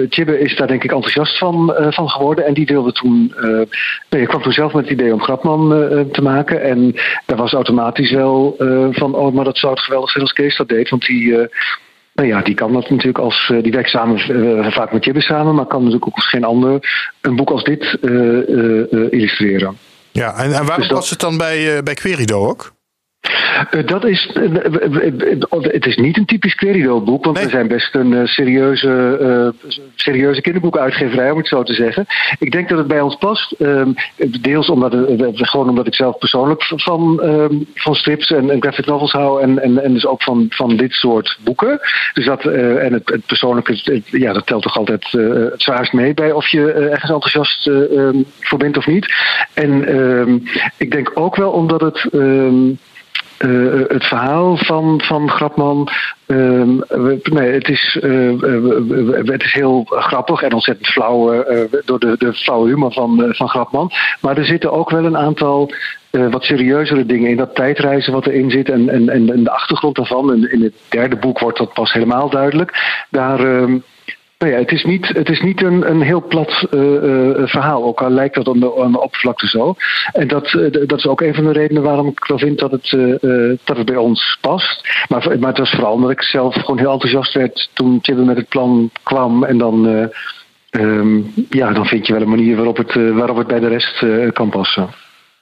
Chibbe is daar denk ik enthousiast van, van geworden. En die wilde toen. nee, kwam toen zelf met het idee om Grapman te maken. En daar was automatisch wel van. Oh, maar dat zou het geweldig zijn als Kees dat deed. Want die nou ja, die kan dat natuurlijk als. Uh, die werkt samen, uh, vaak met Jibbe samen, maar kan natuurlijk ook als geen ander een boek als dit uh, illustreren. Ja, en, en waarom dus dat, was het dan bij, bij Querido ook? Uh, dat is, uh, het is niet een typisch Querido-boek, want nee. we zijn best een serieuze, serieuze kinderboekuitgeverij, om het zo te zeggen. Ik denk dat het bij ons past. Ehm, deels omdat, gewoon omdat ik zelf persoonlijk van, ehm, van strips en, en, graphic novels hou, en, en, en dus ook van, van dit soort boeken. Dus dat, en het, het persoonlijke, ja, dat telt toch altijd het zwaarst mee bij of je ergens enthousiast um, voor bent of niet. En ik denk ook wel omdat het. Uh, het verhaal van, van Grapman. Uh, nee, het, is, uh, het is heel grappig en ontzettend flauw door de, de flauwe humor van, van Grapman. Maar er zitten ook wel een aantal wat serieuzere dingen in. Dat tijdreizen wat erin zit en, en, en de achtergrond daarvan. En in het derde boek wordt dat pas helemaal duidelijk. Daar ehm, nou ja, het is niet, het is niet een, een heel plat uh, uh, verhaal, ook al lijkt dat aan de, aan de oppervlakte zo. En dat, uh, dat is ook een van de redenen waarom ik wel vind dat het, dat het bij ons past. Maar, maar het was vooral omdat ik zelf gewoon heel enthousiast werd toen Tibbe met het plan kwam. En dan, um, ja, dan vind je wel een manier waarop het, waarop het bij de rest kan passen.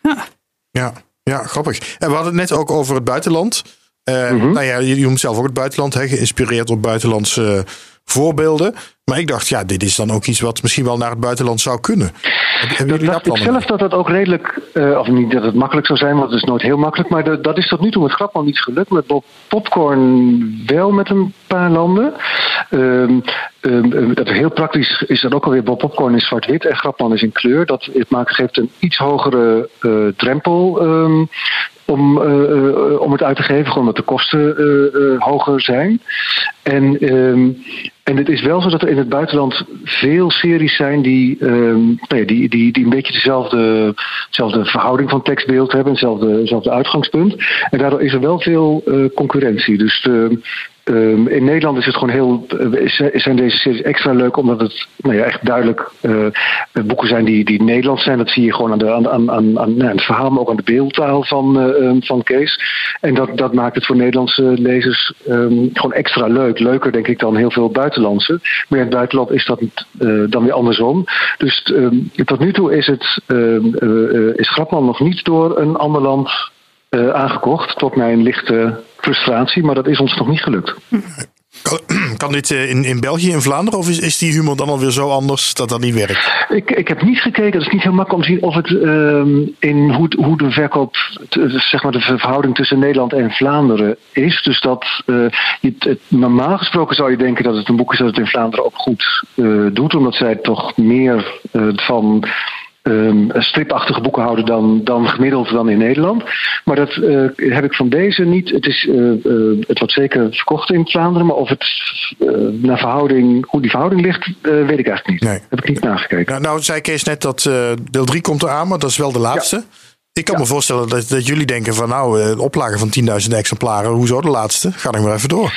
Ja. ja, ja, grappig. En we hadden het net ook over het buitenland. Mm -hmm. Nou ja, je, je noemt zelf ook het buitenland, hè, geïnspireerd op buitenlandse voorbeelden. Maar ik dacht, ja, dit is dan ook iets wat misschien wel naar het buitenland zou kunnen. Hebben dat dacht ik zelf dat dat ook redelijk, uh, of niet dat het makkelijk zou zijn, want het is nooit heel makkelijk. Maar de, dat is tot nu toe met Grapman niet gelukt. Met Bob Popcorn wel met een paar landen. Um, um, dat is heel praktisch is dat ook alweer. Bob Popcorn is zwart-wit en Grapman is in kleur. Dat het maakt, geeft een iets hogere uh, drempel um, om, uh, om het uit te geven, gewoon omdat de kosten uh, hoger zijn. En, um, en het is wel zo dat er in het buitenland veel series zijn die, um, die, die, die een beetje dezelfde, dezelfde verhouding van tekstbeeld hebben, hetzelfde, hetzelfde uitgangspunt. En daardoor is er wel veel concurrentie. Dus de, Um, in Nederland is het gewoon heel, uh, zijn deze series extra leuk omdat het nou ja, echt duidelijk uh, boeken zijn die, die Nederlands zijn. Dat zie je gewoon aan, de, aan, aan, aan, aan nou, het verhaal, maar ook aan de beeldtaal van, uh, van Kees. En dat, dat maakt het voor Nederlandse lezers um, gewoon extra leuk. Leuker denk ik dan heel veel buitenlandse. Maar in het buitenland is dat dan weer andersom. Dus tot nu toe is, het, is Grapman nog niet door een ander land aangekocht. Tot mijn lichte frustratie, maar dat is ons nog niet gelukt. Kan, kan dit eh, in, in België, in Vlaanderen, of is, is die humor dan alweer zo anders dat dat niet werkt? Ik, ik heb niet gekeken, het is niet heel makkelijk om te zien of het uh, in hoe, hoe de verkoop, zeg maar de verhouding tussen Nederland en Vlaanderen is. Dus dat, uh, je, het, normaal gesproken zou je denken dat het een boek is dat het in Vlaanderen ook goed uh, doet, omdat zij toch meer van um, stripachtige boeken houden dan, dan gemiddeld dan in Nederland. Maar dat uh, heb ik van deze niet. Het, is, uh, uh, het wordt zeker verkocht in Vlaanderen, maar of het naar verhouding, hoe die verhouding ligt, weet ik eigenlijk niet. Nee. Heb ik niet nagekeken. Nou, nou zei Kees net dat deel 3 komt eraan, maar dat is wel de laatste. Ik kan me voorstellen dat, dat jullie denken van nou, een oplage van 10.000 exemplaren, hoezo de laatste? Ga ik maar even door.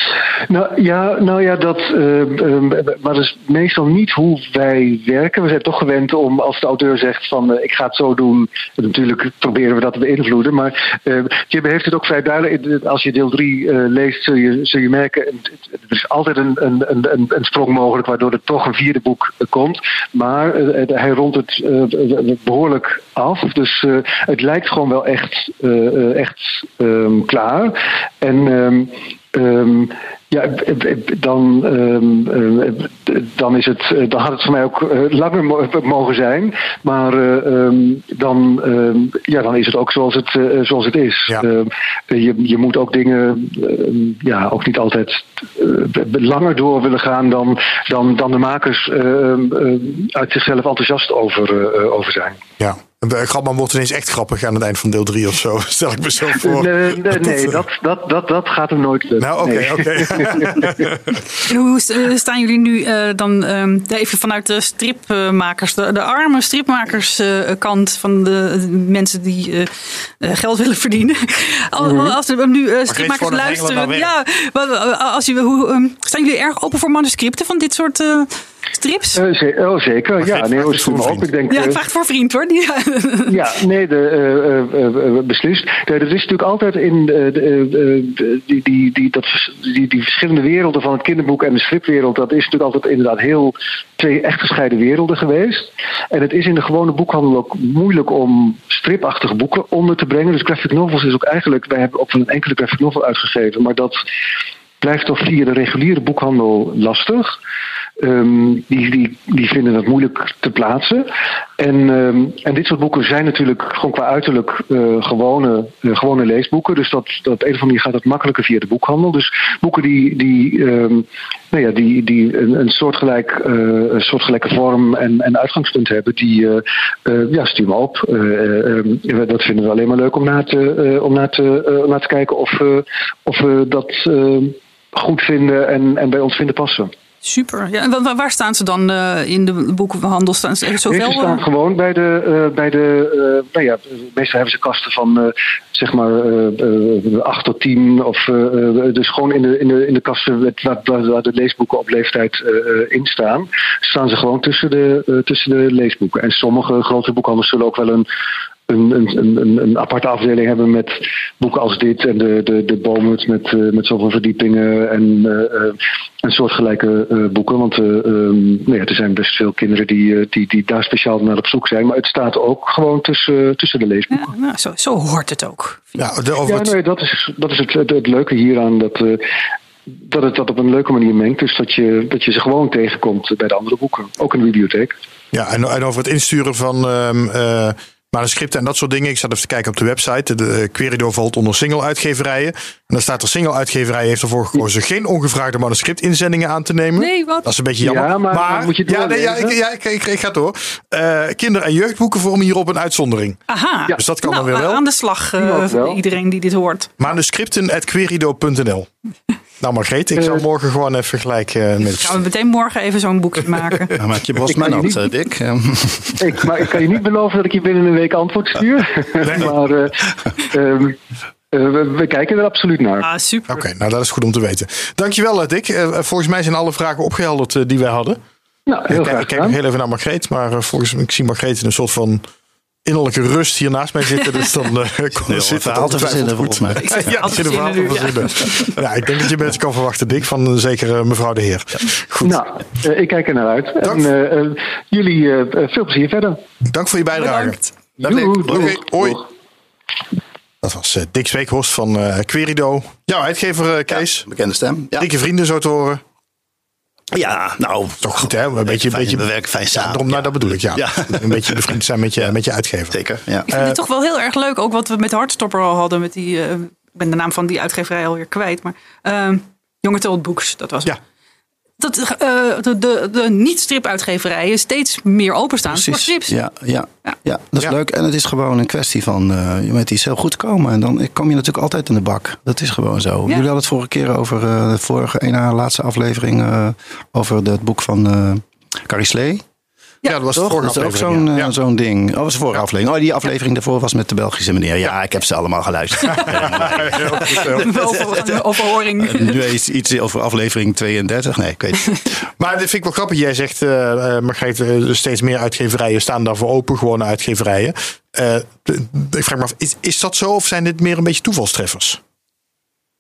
Nou ja, nou ja dat, uh, uh, maar dat is meestal niet hoe wij werken. We zijn toch gewend om als de auteur zegt van uh, ik ga het zo doen. Natuurlijk proberen we dat te beïnvloeden. Maar Jibbe heeft het ook vrij duidelijk. Als je deel 3 leest zul je, zul je merken. Er is altijd een, een, een, een sprong mogelijk waardoor er toch een vierde boek komt. Maar hij rondt het behoorlijk af. Dus het lijkt gewoon wel echt, echt um, klaar. En um, um, ja, dan, um, dan, is het, dan had het voor mij ook langer mogen zijn. Maar dan, ja, dan is het ook zoals het, zoals het is. Ja. je, je moet ook dingen ja, ook niet altijd langer door willen gaan dan, dan, dan de makers uit zichzelf enthousiast over, over zijn. Ja. Grapman wordt ineens echt grappig aan het eind van deel 3 of zo. Stel ik me zo voor. Nee, nee, nee dat, dat, dat, dat gaat hem nooit lukken. Nou, oké, oké. hoe staan jullie nu uh, dan uh, even vanuit de stripmakers, de, de arme stripmakerskant uh, van de mensen die uh, geld willen verdienen? Mm -hmm. Als er nu stripmakers luisteren. Ja, als je, hoe, um, staan jullie erg open voor manuscripten van dit soort strips? Uh, ze oh, zeker. ja, nee, is voor op. Ik denk, ja, ik vraag het voor vriend hoor. Die, ja, nee, de, uh, beslist. Er is natuurlijk altijd in de, die, die, die, dat, die, die verschillende werelden van het kinderboek en de stripwereld, dat is natuurlijk altijd inderdaad heel twee echt gescheiden werelden geweest. En het is in de gewone boekhandel ook moeilijk om stripachtige boeken onder te brengen. Dus graphic novels is ook eigenlijk, wij hebben ook een enkele graphic novel uitgegeven, maar dat blijft toch via de reguliere boekhandel lastig. Um, die, die, die vinden het moeilijk te plaatsen. En, um, en dit soort boeken zijn natuurlijk gewoon qua uiterlijk uh, gewone, uh, gewone leesboeken. Dus dat, dat op een of andere manier gaat het makkelijker via de boekhandel. Dus boeken die, die, um, nou ja, die, die een, soortgelijk, uh, een soortgelijke vorm en, en uitgangspunt hebben, die ja, stuur me op. dat vinden we alleen maar leuk om naar te, om naar te, naar te kijken of, of we dat goed vinden en, en bij ons vinden passen. Super. Ja, en waar staan ze dan uh, in de boekenhandel? Staan ze zoveel? ze staan gewoon bij de, uh, bij de uh, nou ja, meestal hebben ze kasten van zeg maar 8 tot 10 of dus gewoon in de, in de, in de kasten waar, waar de leesboeken op leeftijd in staan, staan ze gewoon tussen de, tussen de leesboeken. En sommige grote boekhandels zullen ook wel een een, een, een, een, aparte afdeling hebben met boeken als dit en de, de, de Bomut met, uh, met zoveel verdiepingen en uh, een soortgelijke uh, boeken. Want um, nou ja, er zijn best veel kinderen die, die, die daar speciaal naar op zoek zijn. Maar het staat ook gewoon tussen, tussen de leesboeken. Ja, nou, zo, zo hoort het ook. Ja, de, ja nee, dat is, dat is het, het, het leuke hieraan. Dat, dat het dat op een leuke manier mengt. Dus dat je, dat je ze gewoon tegenkomt bij de andere boeken. Ook in de bibliotheek. Ja, en, en over het insturen van... Um, manuscripten en dat soort dingen. Ik zat even te kijken op de website. De Querido valt onder single-uitgeverijen. En dan staat er single-uitgeverij heeft ervoor gekozen geen ongevraagde manuscriptinzendingen aan te nemen. Nee, wat? Dat is een beetje jammer. Ja, maar, moet je ja, nee, ja, ik, ja, ik, ik, ik ga door. Uh, kinder- en jeugdboeken vormen hierop een uitzondering. Aha. Dus dat kan nou, dan weer wel. Aan de slag, uh, iedereen die dit hoort. Manuscripten.querido.nl Nou Margreet, ik zal morgen gewoon even gelijk uh, met... Gaan we meteen morgen even zo'n boekje maken. ja, maak je Bosman ook, niet... Dick. ik, maar ik kan je niet beloven dat ik je binnen een week antwoord stuur. Nee. maar uh, um, uh, we, kijken er absoluut naar. Ah, super. Oké, okay, nou dat is goed om te weten. Dankjewel Dick. volgens mij zijn alle vragen opgehelderd die wij hadden. Nou, heel ik, graag ik kijk heel even naar Margreet, maar volgens mij ik zie Margreet in een soort van innerlijke rust hier naast mij zitten. Dus dan uh, kon zit verhaal te verzinnen volgens mij. Ja, zit een verhaal te verzinnen. Ja. ik denk dat je mensen kan verwachten, Dick, van uh, zeker uh, mevrouw de heer. Goed. Nou, ik kijk er naar uit. Dank. En jullie veel plezier verder. Dank voor je bijdrage. Bedankt. Oké, hoi. Dat was Dick Zweekhorst van Querido. Jouw uitgever Kees. Ja, bekende stem. Ja. Dikke vrienden zo te horen. Ja, nou. Toch goed, hè? Een beetje, fijn, beetje, we werken fijn samen. Ja, daarom, nou, dat bedoel ik, ja. ja. Een beetje bevriend zijn met je, met je uitgever. Zeker, ja. Ik vind uh, het toch wel heel erg leuk, ook wat we met Hardstopper al hadden. Met die, uh, ik ben de naam van die uitgeverij alweer kwijt. Maar uh, Jonge Told Books, dat was het. Ja. Dat uh, de, de, de niet-strip-uitgeverijen steeds meer openstaan Precies. voor strips. Ja, ja, ja. ja dat is leuk. En het is gewoon een kwestie van uh, met iets heel goed komen. En dan kom je natuurlijk altijd in de bak. Dat is gewoon zo. Jullie hadden het vorige keer over uh, de vorige, een laatste aflevering over het boek van Carrie Slee. Ja, dat was de vorige Dat is ook aflevering, zo'n ja. eh, zo'n ding. Oh, dat was de vorige aflevering. Oh, die aflevering daarvoor was met de Belgische meneer. Ja, ik heb ze allemaal geluisterd. Over, overhoring. nu is iets over aflevering 32. Nee, ik weet het niet. Maar dat vind ik wel grappig. Jij zegt, eh eh, Margreet, eh, steeds meer uitgeverijen staan daarvoor open. Gewone uitgeverijen. Eh, ik vraag me af, is, is dat zo of zijn dit meer een beetje toevalstreffers?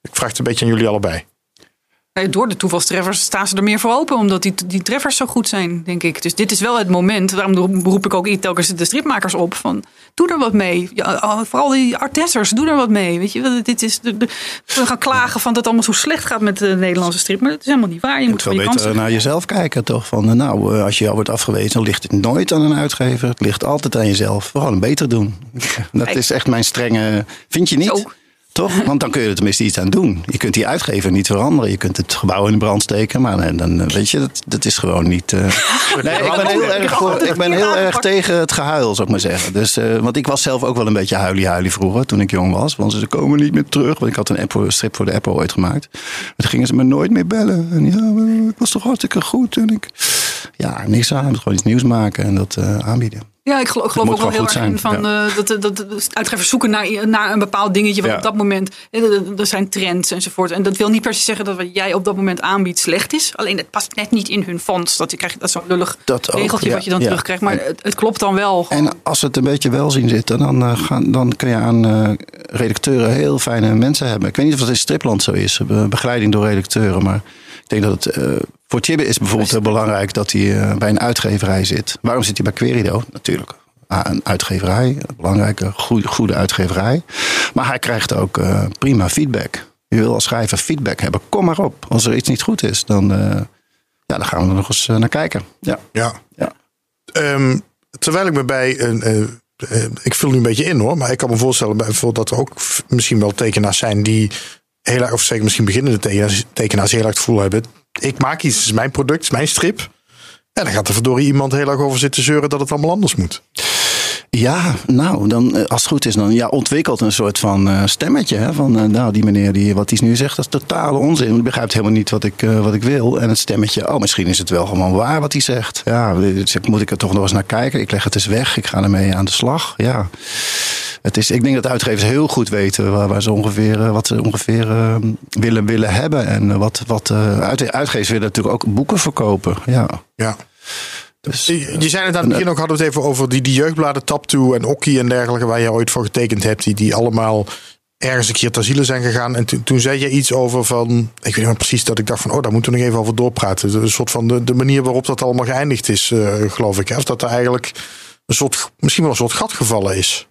Ik vraag het een beetje aan jullie allebei. Nee, Door de toevalstreffers staan ze er meer voor open, omdat die, die treffers zo goed zijn, denk ik. Dus dit is wel het moment, daarom beroep ik ook telkens de stripmakers op. Van, doe er wat mee. Ja, vooral die artessers, doe er wat mee. Weet je, wel, dit is we gaan klagen van dat het allemaal zo slecht gaat met de Nederlandse strip. Maar dat is helemaal niet waar. Je moet je beter kansen naar jezelf kijken, toch? Van, eh, nou, eh, als je jou wordt afgewezen, dan ligt het nooit aan een uitgever. Het ligt altijd aan jezelf. Gewoon beter doen. Dat is echt mijn strenge... Vind je niet? Zo. Toch? Want dan kun je er tenminste iets aan doen. Je kunt die uitgever niet veranderen. Je kunt het gebouw in de brand steken. Maar nee, dan eh, weet je, dat, dat is gewoon niet... eh. Nee, ik ben heel erg, voor, ik ben heel erg tegen het gehuil, zou ik maar zeggen. Dus, eh, want ik was zelf ook wel een beetje huilie-huilie vroeger, toen ik jong was. Want ze komen niet meer terug. Want ik had een Apple, strip voor de Apple ooit gemaakt. En toen gingen ze me nooit meer bellen. En ja, ik was toch hartstikke goed. En ik, ja, niks aan. Ik moet gewoon iets nieuws maken en dat aanbieden. Ja, ik geloof, ik geloof moet ook wel heel erg in van, eh, dat, dat, dat uitgevers zoeken naar, naar een bepaald dingetje. Wat Ja. op dat moment, eh, er- er zijn trends enzovoort. En dat wil niet per se zeggen dat wat jij op dat moment aanbiedt slecht is. Alleen het past net niet in hun fonds. Dat je krijgt dat zo'n lullig Dat ook, regeltje ja, wat je dan ja. terugkrijgt. Maar het, het klopt dan wel. gewoon. En als het een beetje wel zien zitten, dan, eh, gaan, dan kun je aan eh, redacteuren heel fijne mensen hebben. Ik weet niet of dat in Stripland zo is, be- begeleiding door redacteuren. Maar ik denk dat het eh, voor Chibbe is bijvoorbeeld heel belangrijk dat hij eh, bij een uitgeverij zit. Waarom zit hij bij Querido? Natuurlijk. Ah, een uitgeverij, een belangrijke, goede, goede uitgeverij. Maar hij krijgt ook eh, prima feedback. Je wil als schrijver feedback hebben. Kom maar op. Als er iets niet goed is, dan, ja, dan gaan we er nog eens naar kijken. Ja. Ja. Ja. Ehm, terwijl ik me bij een. ik vul nu een beetje in hoor, maar ik kan me voorstellen bij- bijvoorbeeld dat er ook misschien wel tekenaars zijn die heel erg, of zeker misschien beginnende tekenaars, heel erg het gevoel hebben. Ik maak iets, is mijn product, mijn strip. En dan gaat er verdorie iemand heel erg over zitten zeuren dat het allemaal anders moet. Ja, nou, dan, eh, als het goed is, dan ja, ontwikkelt een soort van eh, stemmetje. Hè, van, eh, nou, die meneer, die, wat hij nu zegt, dat is totale onzin. Hij begrijpt helemaal niet wat ik, wat ik wil. En het stemmetje, oh, misschien is het wel gewoon waar wat hij zegt. Ja, dus ik- moet ik er toch nog eens naar kijken? Ik leg het eens weg, ik ga ermee aan de slag. Ja. Het is, ik denk dat uitgevers heel goed weten waar, waar ze ongeveer, wat ze ongeveer willen, willen hebben. En wat, wat uit, uitgevers willen natuurlijk ook boeken verkopen. Ja. Ja. Dus, Je, je zei het aan het begin ook, hadden we het even over die, die jeugdbladen Taptoe en Okkie en dergelijke, waar je ooit voor getekend hebt, die, die allemaal ergens een keer ter ziele zijn gegaan. En toen- toen zei je iets over van, ik weet niet meer precies dat ik dacht van, oh, daar moeten we nog even over doorpraten. Een soort van de, de manier waarop dat allemaal geëindigd is, eh, geloof ik. hè. Of dat er eigenlijk een soort, misschien wel een soort gat gevallen is.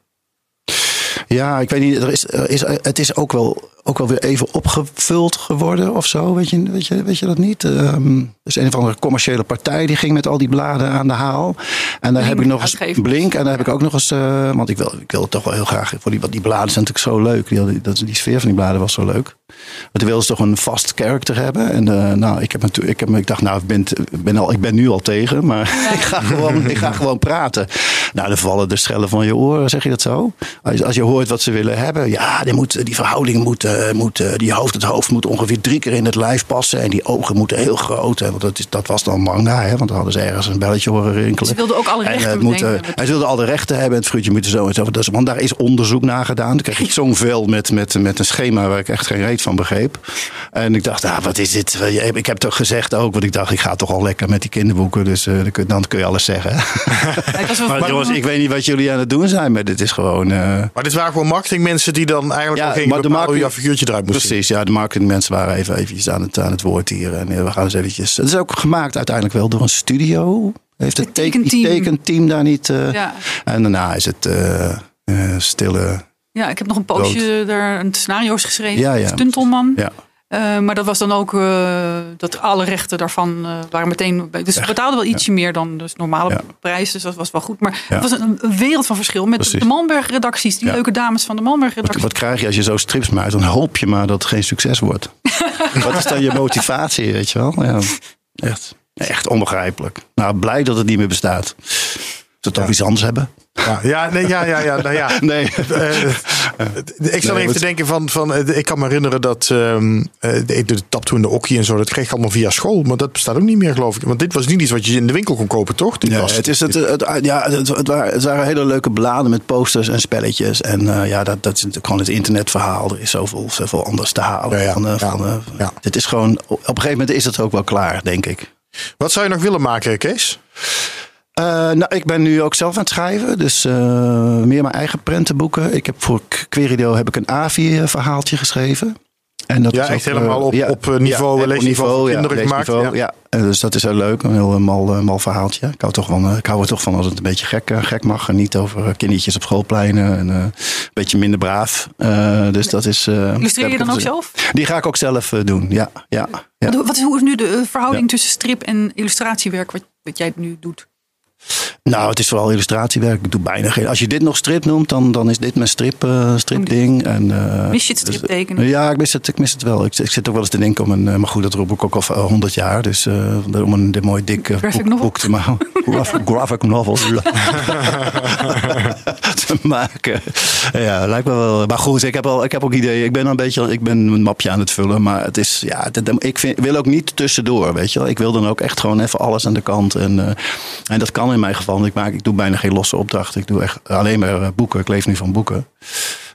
Ja, ik weet niet. Er is, er is, het is ook wel, ook wel weer even opgevuld geworden of zo. Weet je, weet je, weet je dat niet? Er is een of andere commerciële partij die ging met al die bladen aan de haal. En daar Blink heb ik nog eens. Blink. En daar heb ik ook nog eens. eh, want ik wil, ik wil het toch wel heel graag. Voor die, want die bladen zijn natuurlijk zo leuk. Die, dat, die sfeer van die bladen was zo leuk. Toen wilden ze toch een vast character hebben. En eh, nou, ik, heb natuurlijk, ik, heb, ik dacht, nou, ik ben, ben, al, ik ben nu al tegen. Maar ik, ga gewoon, ik ga gewoon praten. Nou, dan vallen de schellen van je oren, zeg je dat zo? Als, als je hoort wat ze willen hebben. Ja, die, moet, die verhouding moet, moet die hoofd, het hoofd moet ongeveer drie keer in het lijf passen. En die ogen moeten heel groot. Hè, want dat, is, dat was dan manga, hè, want dan hadden ze ergens een belletje horen rinkelen. Ze wilden ook alle En, rechten eh, moet, en ze wilden al de rechten hebben. Het fruitje moet zo en zo. Dus, want daar is onderzoek naar gedaan. Toen kreeg ik zo'n vel met, met, met een schema waar ik echt geen reet van begreep. En ik dacht, ah, wat is dit? Ik heb toch gezegd ook, want ik dacht, ik ga toch al lekker met die kinderboeken. Dus eh, dan, kun, je alles zeggen. Maar jongens, ik weet niet wat jullie aan het doen zijn, maar dit is gewoon... eh, Maar dit waren gewoon marketingmensen die dan eigenlijk Ja, gingen maar de hoe marketing- jouw figuurtje eruit moest zien. Precies, ja, de marketingmensen waren even eventjes aan het, aan het woord hier. En eh, we gaan eens eventjes... Het is ook gemaakt uiteindelijk wel door een studio. Heeft het, tekenteam. tekenteam daar niet... eh, ja. En daarna is het eh, eh, stille... ja, ik heb nog een poosje daar een scenario's geschreven. Ja, ja. Stuntelman. Ja. Eh, maar dat was dan ook eh, dat alle rechten daarvan eh, waren meteen. Dus we betaalden wel ietsje meer dan de normale Ja. prijs. Dus dat was wel goed. Maar Ja. het was een, een wereld van verschil met Precies. de Malmberg-redacties. Die leuke dames van de Malmberg-redactie. wat krijg je als je zo strips maakt? Dan hoop je maar dat het geen succes wordt. wat is dan je motivatie, weet je wel? Ja, echt, echt onbegrijpelijk. Nou, blij dat het niet meer bestaat. Ze toch iets anders hebben? Ja, ja, nee, ja, ja, ja, nou ja. Nee. Eh, ik zat Nee, even te denken van, van eh, ik kan me herinneren dat ehm eh, de, de taptoe in de okkie en zo, dat kreeg ik allemaal via school. Maar dat bestaat ook niet meer, geloof ik. Want dit was niet iets wat je in de winkel kon kopen, toch? Dit Ja, was, het, is het, het, ja, het, het waren, het waren hele leuke bladen met posters en spelletjes. En eh, ja, dat, dat is natuurlijk gewoon het internetverhaal. Er is zoveel, zoveel anders te halen. Ja, ja, Van, eh, ja, van, eh, ja. Het is gewoon, op een gegeven moment is het ook wel klaar, denk ik. Wat zou je nog willen maken, Kees? Eh, nou, ik ben nu ook zelf aan het schrijven. Dus eh, meer mijn eigen prentenboeken. Ik heb voor Querido heb ik een AVI-verhaaltje geschreven. En dat Ja, is echt ook, helemaal eh, op- op, niveau, leesniveau ja, kinderen gemaakt, leesniveau, ja. Ja. En dus dat is heel leuk. Een heel mal, mal verhaaltje. Ik hou, toch van, ik hou er toch van als het een beetje gek, gek mag. En niet over kindertjes op schoolpleinen. En, eh, een beetje minder braaf. Eh, dus dat is... eh, Illustreer je dan ook zelf? Die ga ik ook zelf doen, ja. ja, ja. Wat- Wat is, hoe is nu de verhouding Ja. tussen strip en illustratiewerk wat, wat jij nu doet? Nou, het is vooral illustratiewerk. Ik doe bijna geen. Als je dit nog strip noemt, dan, dan is dit mijn strip, eh, stripding. En, eh, Mis je het dus, striptekenen? ja, ik mis het, ik mis het wel. Ik, ik zit ook wel eens te denken om een. eh, maar goed, dat roep ik ook al honderd jaar. Dus eh, om een, mooi dik eh, boek, te maken. Graphic, graphic novel. te maken. Ja, lijkt me wel. Maar goed, ik heb, al, ik heb ook ideeën. Ik ben een beetje. Ik ben een mapje aan het vullen. Maar het is. Ja, ik vind, wil ook niet tussendoor. Weet je wel. Ik wil dan ook echt gewoon even alles aan de kant. En, eh, en dat kan in mijn geval. want Ik, maak, ik doe bijna geen losse opdrachten. Ik doe echt alleen maar eh, boeken. Ik leef nu van boeken.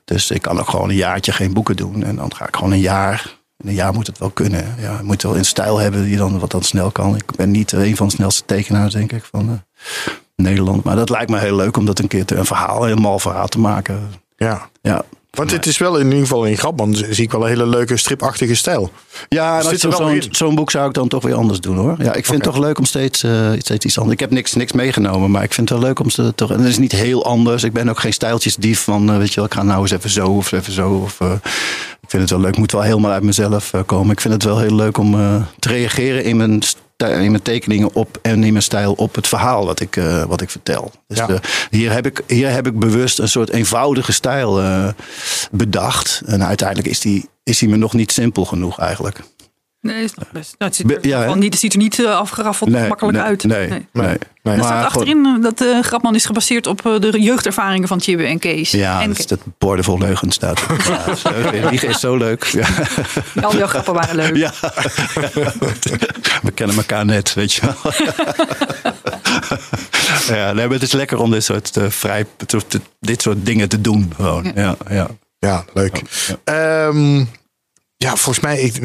Dus ik kan ook gewoon een jaartje geen boeken doen. En dan ga ik gewoon een jaar. In een jaar moet het wel kunnen. Ja, je moet wel een stijl hebben die dan wat dan snel kan. Ik ben niet een van de snelste tekenaars, denk ik, van eh, Nederland. Maar dat lijkt me heel leuk om dat een keer te, een verhaal, een mal verhaal te maken. Ja. Ja, Want het is wel in ieder geval in Grapman zie ik wel een hele leuke stripachtige stijl. Ja, zo- wel zo'n boek zou ik dan toch weer anders doen hoor. Ja, ik vind het toch leuk om steeds, steeds iets anders. Ik heb niks, niks meegenomen, maar ik vind het wel leuk om ze toch. En het is niet heel anders. Ik ben ook geen stijltjesdief van, eh, weet je wel, ik ga nou eens even zo of even zo. Of, eh, ik vind het wel leuk. Moet wel helemaal uit mezelf eh, komen. Ik vind het wel heel leuk om eh, te reageren in mijn, in mijn tekeningen op en in mijn stijl op het verhaal wat ik, eh, wat ik vertel. Dus Ja. hier, heb ik, hier heb ik bewust een soort eenvoudige stijl bedacht. En uiteindelijk is die, is die me nog niet simpel genoeg eigenlijk. Nee, is nog best. Nou, het, ziet er ja, niet, het ziet er niet eh, afgeraffeld makkelijk nee, uit. Nee, nee. nee. Nee. Er staat Maar goed. achterin dat eh, Grapman is gebaseerd op eh, de jeugdervaringen van Tjibbe en Kees. Ja, en dat, is dat boordevol leugens staat. Ja, dat is zo leuk. Ja. al jouw grappen waren leuk. ja. We kennen elkaar net, weet je wel. ja, nee, maar het is lekker om dit soort, vrij, dit soort dingen te doen. Gewoon. Ja, ja. Ja, leuk. Ja. Ehm, ja, volgens mij, ik,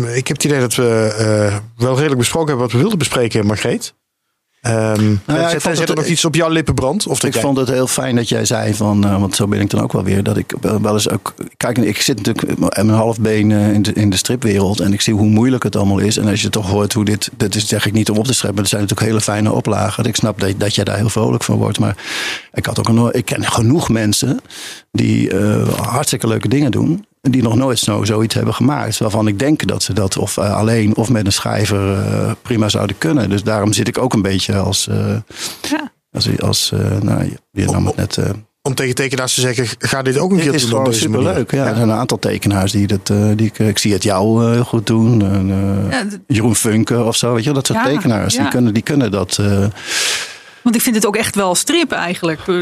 ik heb het idee dat we eh, wel redelijk besproken hebben wat we wilden bespreken, Margreet. Ehm Nou ja, zit het- er nog iets op jouw lippen brandt? Of Ik jij- vond het heel fijn dat jij zei van, eh, want zo ben ik dan ook wel weer, dat ik wel wel eens ook, kijk, ik zit natuurlijk met mijn halfbeen eh, in de, in de stripwereld en ik zie hoe moeilijk het allemaal is. En als je toch hoort hoe dit, dat is zeg ik niet om op te scheppen, maar het zijn natuurlijk hele fijne oplagen. Ik snap dat, dat jij daar heel vrolijk van wordt, maar ik had ook een, ik ken genoeg mensen die eh, hartstikke leuke dingen doen. Die nog nooit zo, zoiets hebben gemaakt. Waarvan ik denk dat ze dat of eh, alleen of met een schrijver eh, prima zouden kunnen. Dus daarom zit ik ook een beetje als, eh, Ja. als, als nou, je, je nam het net. Om tegen tekenaars te zeggen, ga dit ook een keer is doen deze manier. superleuk. Ja, Er zijn een aantal tekenaars die dat. eh, die ik, ik zie het jou eh, heel goed doen. En, eh, Ja, Jeroen Funke of zo. Weet je, wel, dat soort Ja, tekenaars. Die, kunnen, die kunnen dat. Eh, Want ik vind het ook echt wel strip eigenlijk. Eh,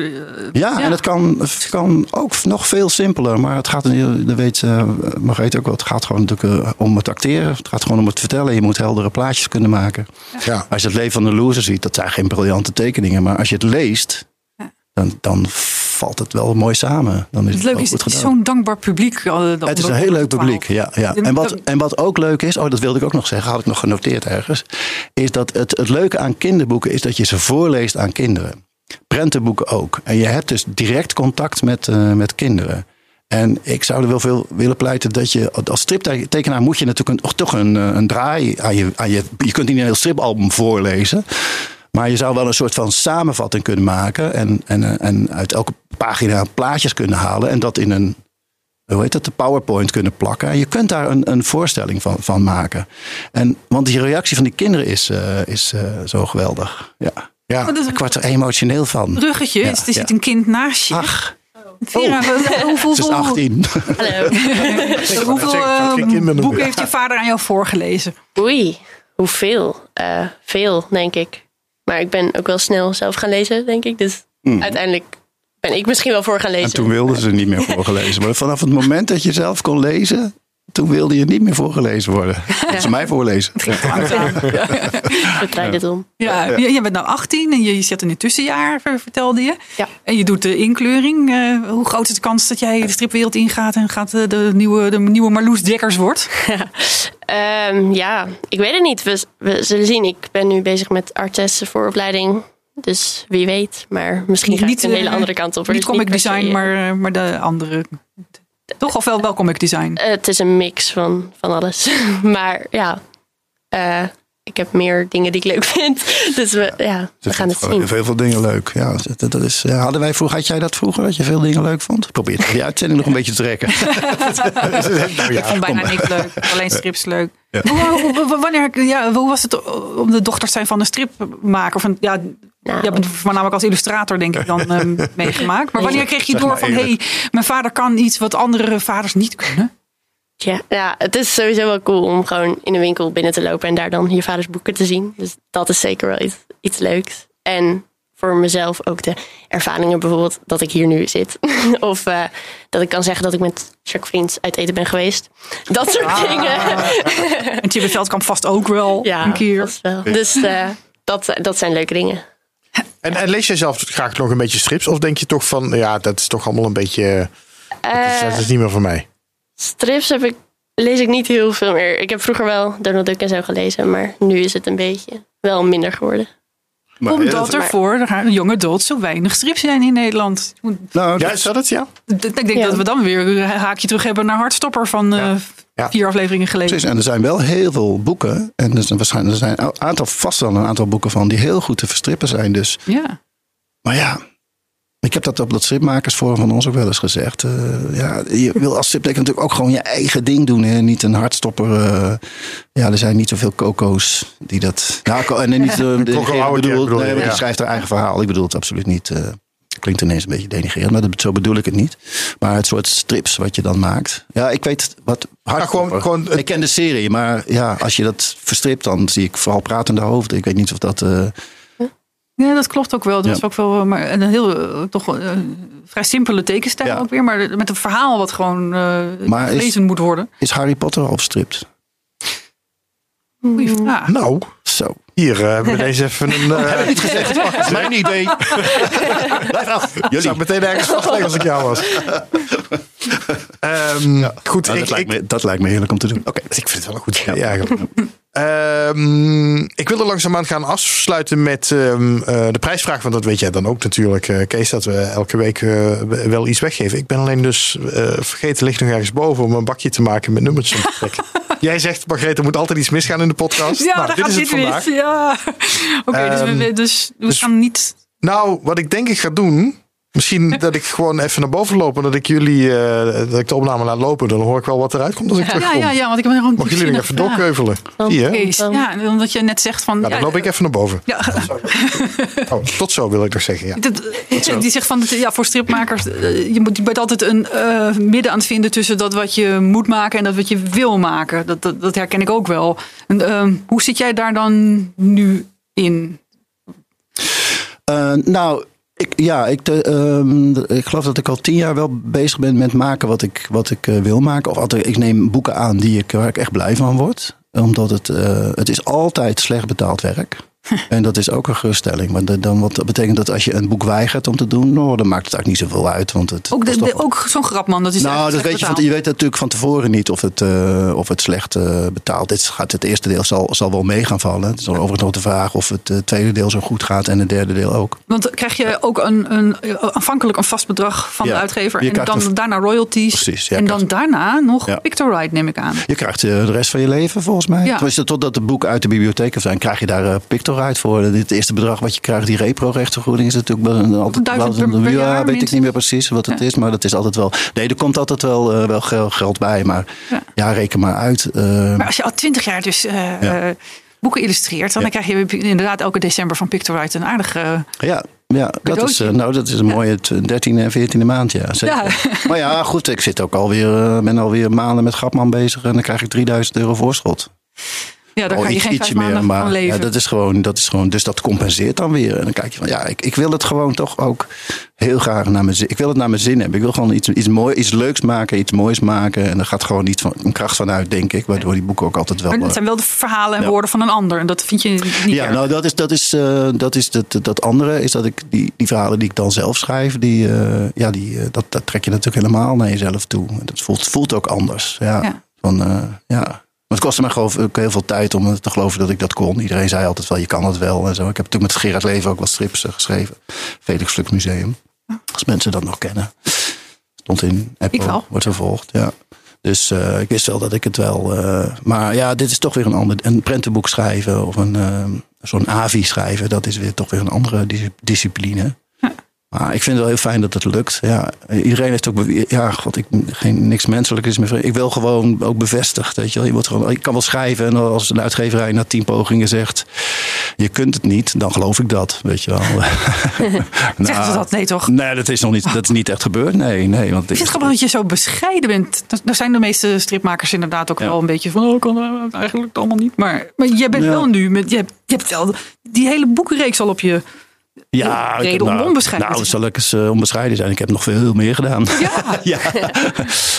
ja, en het kan, het kan ook nog veel simpeler. Maar het gaat, dat weet uh, Margreet ook wel. Het gaat gewoon natuurlijk eh, om het acteren. Het gaat gewoon om het vertellen. Je moet heldere plaatjes kunnen maken. Ja. Als je het leven van de loser ziet, dat zijn geen briljante tekeningen. Maar als je het leest, Ja. dan, dan valt het wel mooi samen. Dan is Het is, het is zo'n dankbaar publiek. eh, Het is een heel leuk publiek, ja. ja. En, wat, en wat ook leuk is, oh, dat wilde ik ook nog zeggen, had ik nog genoteerd ergens. Is dat het, het leuke aan kinderboeken is dat je ze voorleest aan kinderen. Prentenboeken ook. En je hebt dus direct contact met, eh, met kinderen. En ik zou er wel veel willen pleiten dat je als striptekenaar moet je natuurlijk een, toch een, eh, een draai aan je, aan je. Je kunt niet een heel stripalbum voorlezen. Maar je zou wel een soort van samenvatting kunnen maken. En, en, eh, en uit elke pagina plaatjes kunnen halen. En dat in een hoe heet dat, de PowerPoint kunnen plakken. En je kunt daar een, een voorstelling van, van maken. En, want die reactie van die kinderen is, eh, is eh, zo geweldig. Ja. Ja. Ik word er emotioneel van. Ruggetje, Ja, is- er zit ja. een kind naast je. Ach, Vera, hoeveel, ze is 18. Hallo. hoeveel boeken heeft je vader aan jou voorgelezen? Oei, hoeveel? Eh, veel, denk ik. Maar ik ben ook wel snel zelf gaan lezen, denk ik. Dus uiteindelijk ben ik misschien wel voor gaan lezen. En toen wilden ze niet meer voorgelezen. Maar vanaf het moment dat je zelf kon lezen, toen wilde je niet meer voorgelezen worden. Dat ze mij voorlezen. We draaien om. Ja, je, je bent nou 18 en je, zit in het tussenjaar, ver- vertelde je. Ja. En je doet de inkleuring. Eh, hoe groot is de kans dat jij de stripwereld ingaat en gaat eh, de nieuwe, de nieuwe Marloes Dekkers wordt? Ehm, ja, ik weet het niet. We, we zullen zien. Ik ben nu bezig met artessen vooropleiding. Dus wie weet. Maar misschien ga ik een eh, hele andere kant op. Niet is comic design, eh, maar, eh, maar de andere. Toch of wel wel comic design? eh, het is een mix van, van alles. maar ja, eh, ik heb meer dingen die ik leuk vind. Dus we, ja, we gaan het zien. Veel, veel dingen leuk. Ja, dat, dat is, ja, hadden wij vroeger, had jij dat vroeger, dat je veel dingen leuk vond? Probeer het die uitzending nog een beetje te trekken. nou ja, Ik vond bijna niks leuk. Alleen strips leuk. Hoe, hoe- hoe- wanneer, ja, hoe was het om de dochter te zijn van een stripmaker? Van, ja, Nou. Je hebt het voornamelijk als illustrator denk ik dan ehm, meegemaakt. Maar wanneer kreeg je door van... hé, hey, mijn vader kan iets wat andere vaders niet kunnen? Ja, ja, het is sowieso wel cool om gewoon in een winkel binnen te lopen en daar dan je vaders boeken te zien. Dus dat is zeker wel iets, iets leuks. En voor mezelf ook de ervaringen bijvoorbeeld dat ik hier nu zit. of eh, dat ik kan zeggen dat ik met Chuck Vriends uit eten ben geweest. Dat soort dingen. En Tjibbe Veldkamp vast ook wel Ja, een keer. vast wel. Dus eh, dat, dat zijn leuke dingen. En, en lees jij zelf graag nog een beetje strips? Of denk je toch van, ja, dat is toch allemaal een beetje... dat, is, dat is niet meer voor mij. Strips heb ik, lees ik niet heel veel meer. Ik heb vroeger wel Donald Duck en zo gelezen, maar nu is het een beetje wel minder geworden. Maar, Omdat er maar- voor de jonge dood zo weinig strips zijn in Nederland. nou, Ja, dat- het, ja? Ik denk Ja. dat we dan weer een haakje terug hebben naar Hardstopper van eh, Ja. vier afleveringen geleden. Precies, en er zijn wel heel veel boeken. En er zijn waarschijnlijk er zijn een aantal, vast wel een aantal boeken van die heel goed te verstrippen zijn. Dus, Ja. maar ja, ik heb dat op dat stripmakersforum van ons ook wel eens gezegd. Eh, ja, je wil als striptekenaar natuurlijk ook gewoon je eigen ding doen. Hè? Niet een hardstopper. eh, ja, er zijn niet zoveel coco's die dat... Nou, en niet, eh, de- bedoel, nee, die schrijft haar eigen verhaal. Ik bedoel het absoluut niet... Klinkt ineens een beetje denigrerend, maar dat, zo bedoel ik het niet. Maar het soort strips wat je dan maakt. Ja, ik weet wat hardstopper. gewoon- gewoon Ik ken de serie, maar ja, als je dat verstript, dan zie ik vooral pratende hoofden. Ik weet niet of dat. Eh, Ja, dat klopt ook wel. Dat Ja. is ook wel maar een heel eh, toch eh, vrij simpele tekenstijl Ja. ook weer, maar met een verhaal wat gewoon eh Maar is- gelezen moet worden. is Harry Potter al verstript? Goeie vraag. Nou, Zo. hier eh, hebben we deze even een... eh Niet gezegd. Dat is mijn idee. Blijf af. ik Jullie. zou meteen ergens vastleggen als ik jou was. Ehm, Goed, Nou, ik, dat, lijkt me, dat lijkt me heerlijk om te doen. Oké. ik vind het wel een goed idee eigenlijk. Ehm, ik wil er langzaamaan gaan afsluiten met ehm, eh, de prijsvraag. Want dat weet jij dan ook natuurlijk, eh, Kees, dat we elke week eh, wel iets weggeven. Ik ben alleen dus vergeten, ligt nog ergens boven om een bakje te maken met nummertjes. Jij zegt, Margreet, er moet altijd iets misgaan in de podcast. Ja, nou, dit gaat is het vandaag. Ja. Oké, dus, Ehm, we, dus we dus- gaan niet... Nou, wat ik denk ik ga doen. Misschien dat ik gewoon even naar boven loop en dat ik jullie, eh, dat ik de opname laat lopen. Dan hoor ik wel wat eruit komt als ik Ja, terugkom. ja, ja, want ik heb gewoon Mag jullie nog even doorkeuvelen? Zie je? Kees, ja, omdat je net zegt van... Nou, dan ja, loop ik even naar boven. Ja, Oh, tot zo wil ik nog zeggen. Ja. dat, die zegt van, ja, voor stripmakers, eh, je moet je bent altijd een eh, midden aan het vinden tussen dat wat je moet maken en dat wat je wil maken. Dat, dat, dat herken ik ook wel. En, ehm, hoe zit jij daar dan nu in? Eh, nou, ik, ja, ik, de, ehm, ik geloof dat ik al tien jaar wel bezig ben met maken wat ik, wat ik eh, wil maken. Of altijd, ik neem boeken aan die ik, waar ik echt blij van word. Omdat het, eh, het is altijd slecht betaald werk. En dat is ook een geruststelling. Maar de- dan, wat dat betekent dat als je een boek weigert om te doen, nou, dan maakt het eigenlijk niet zoveel uit. Want het Ook, de, toch- ook zo'n grapman, dat is nou, dat weet je, van, je weet natuurlijk van tevoren niet of het, eh, of het slecht eh, betaald Dit gaat, Het eerste deel zal, zal wel mee gaan vallen. Het is dan overigens nog de vraag of het eh, tweede deel zo goed gaat en het derde deel ook. Want krijg je ook een, een, aanvankelijk een vast bedrag van Ja, de uitgever en dan een- daarna royalties. Precies, ja, en dan krijgt- daarna nog Ja. Pictorite, neem ik aan. Je krijgt eh, de rest van je leven volgens mij. Ja. Tenminste, totdat de boeken uit de bibliotheek zijn, krijg je daar Pictorite voor. Het eerste bedrag wat je krijgt, die repro-rechtsvergoeding, is natuurlijk wel een- altijd Duizend per- ja, weet ik niet meer precies wat het Ja. is, maar dat is altijd wel. Nee, er komt altijd wel, eh, wel geld, geld bij, maar Ja. ja. reken maar uit. eh, Maar als je al twintig jaar dus eh, Ja. eh, boeken illustreert, dan krijg je inderdaad elke december van Pictorite een aardige... Ja, ja dat, is, eh, nou, dat is een mooie t- 13e en 14e maand. Ja, zeker. Ja. Maar ja, goed, ik zit ook alweer, eh, ben alweer maanden met Grapman bezig en dan krijg ik 3000 euro voorschot. Ja, daar Oh, je geen ietsje maar. Ja, dat is gewoon, dat is gewoon, dus dat compenseert dan weer. En dan kijk je van, ja, ik, ik wil het gewoon toch ook heel graag naar mijn zin. Ik wil het naar mijn zin hebben. Ik wil gewoon iets, iets, mooi, iets leuks maken, iets moois maken. En daar gaat gewoon niet van, een kracht van uit, denk ik. Waardoor die boeken ook altijd wel... Maar het eh, zijn wel de verhalen en Ja. woorden van een ander. En dat vind je niet ja, erg. nou dat is, dat, is, eh, dat, is dat, dat andere, is dat ik die, die verhalen die ik dan zelf schrijf, die, eh, ja, die, dat, dat trek je natuurlijk helemaal naar jezelf toe. Dat voelt, voelt ook anders. Ja. Ja. Van, ja. Maar het kostte me gewoon ook heel veel tijd om te geloven dat ik dat kon. Iedereen zei altijd wel, je kan het wel en zo. Ik heb toen met Gerard Leven ook wat strips eh, geschreven. Felix Flux Museum. Als mensen dat nog kennen. Stond in Apple, Ik wel. wordt vervolgd, ja. Dus eh, ik wist wel dat ik het wel... eh, maar ja, dit is toch weer een ander... Een prentenboek schrijven of een, zo'n AVI schrijven... dat is weer toch weer een andere dis- discipline. Maar ik vind het wel heel fijn dat het lukt. Ja, iedereen heeft ook... Ja, god, ik, geen, niks menselijk is meer... Ik wil gewoon ook bevestigd, weet je wel. Je wordt gewoon, ik kan wel schrijven en als een uitgeverij na tien pogingen zegt... je kunt het niet, dan geloof ik dat, weet je wel. Zeggen ze dat? Nee, toch? Nee, dat is nog niet, dat is niet echt gebeurd. Nee, nee. Want Ik vind het grappig dat je zo bescheiden bent. Daar zijn de meeste stripmakers inderdaad ook Ja. wel een beetje van... Oh, kan eh, eigenlijk allemaal niet. Maar, maar jij bent Ja. wel nu... Met, je, je hebt wel die hele boekenreeks al op je... Ja, reden heb om nou- onbescheiden Nou, te zal ik eens eh, onbescheiden zijn. Ik heb nog veel meer gedaan. Ja, ja.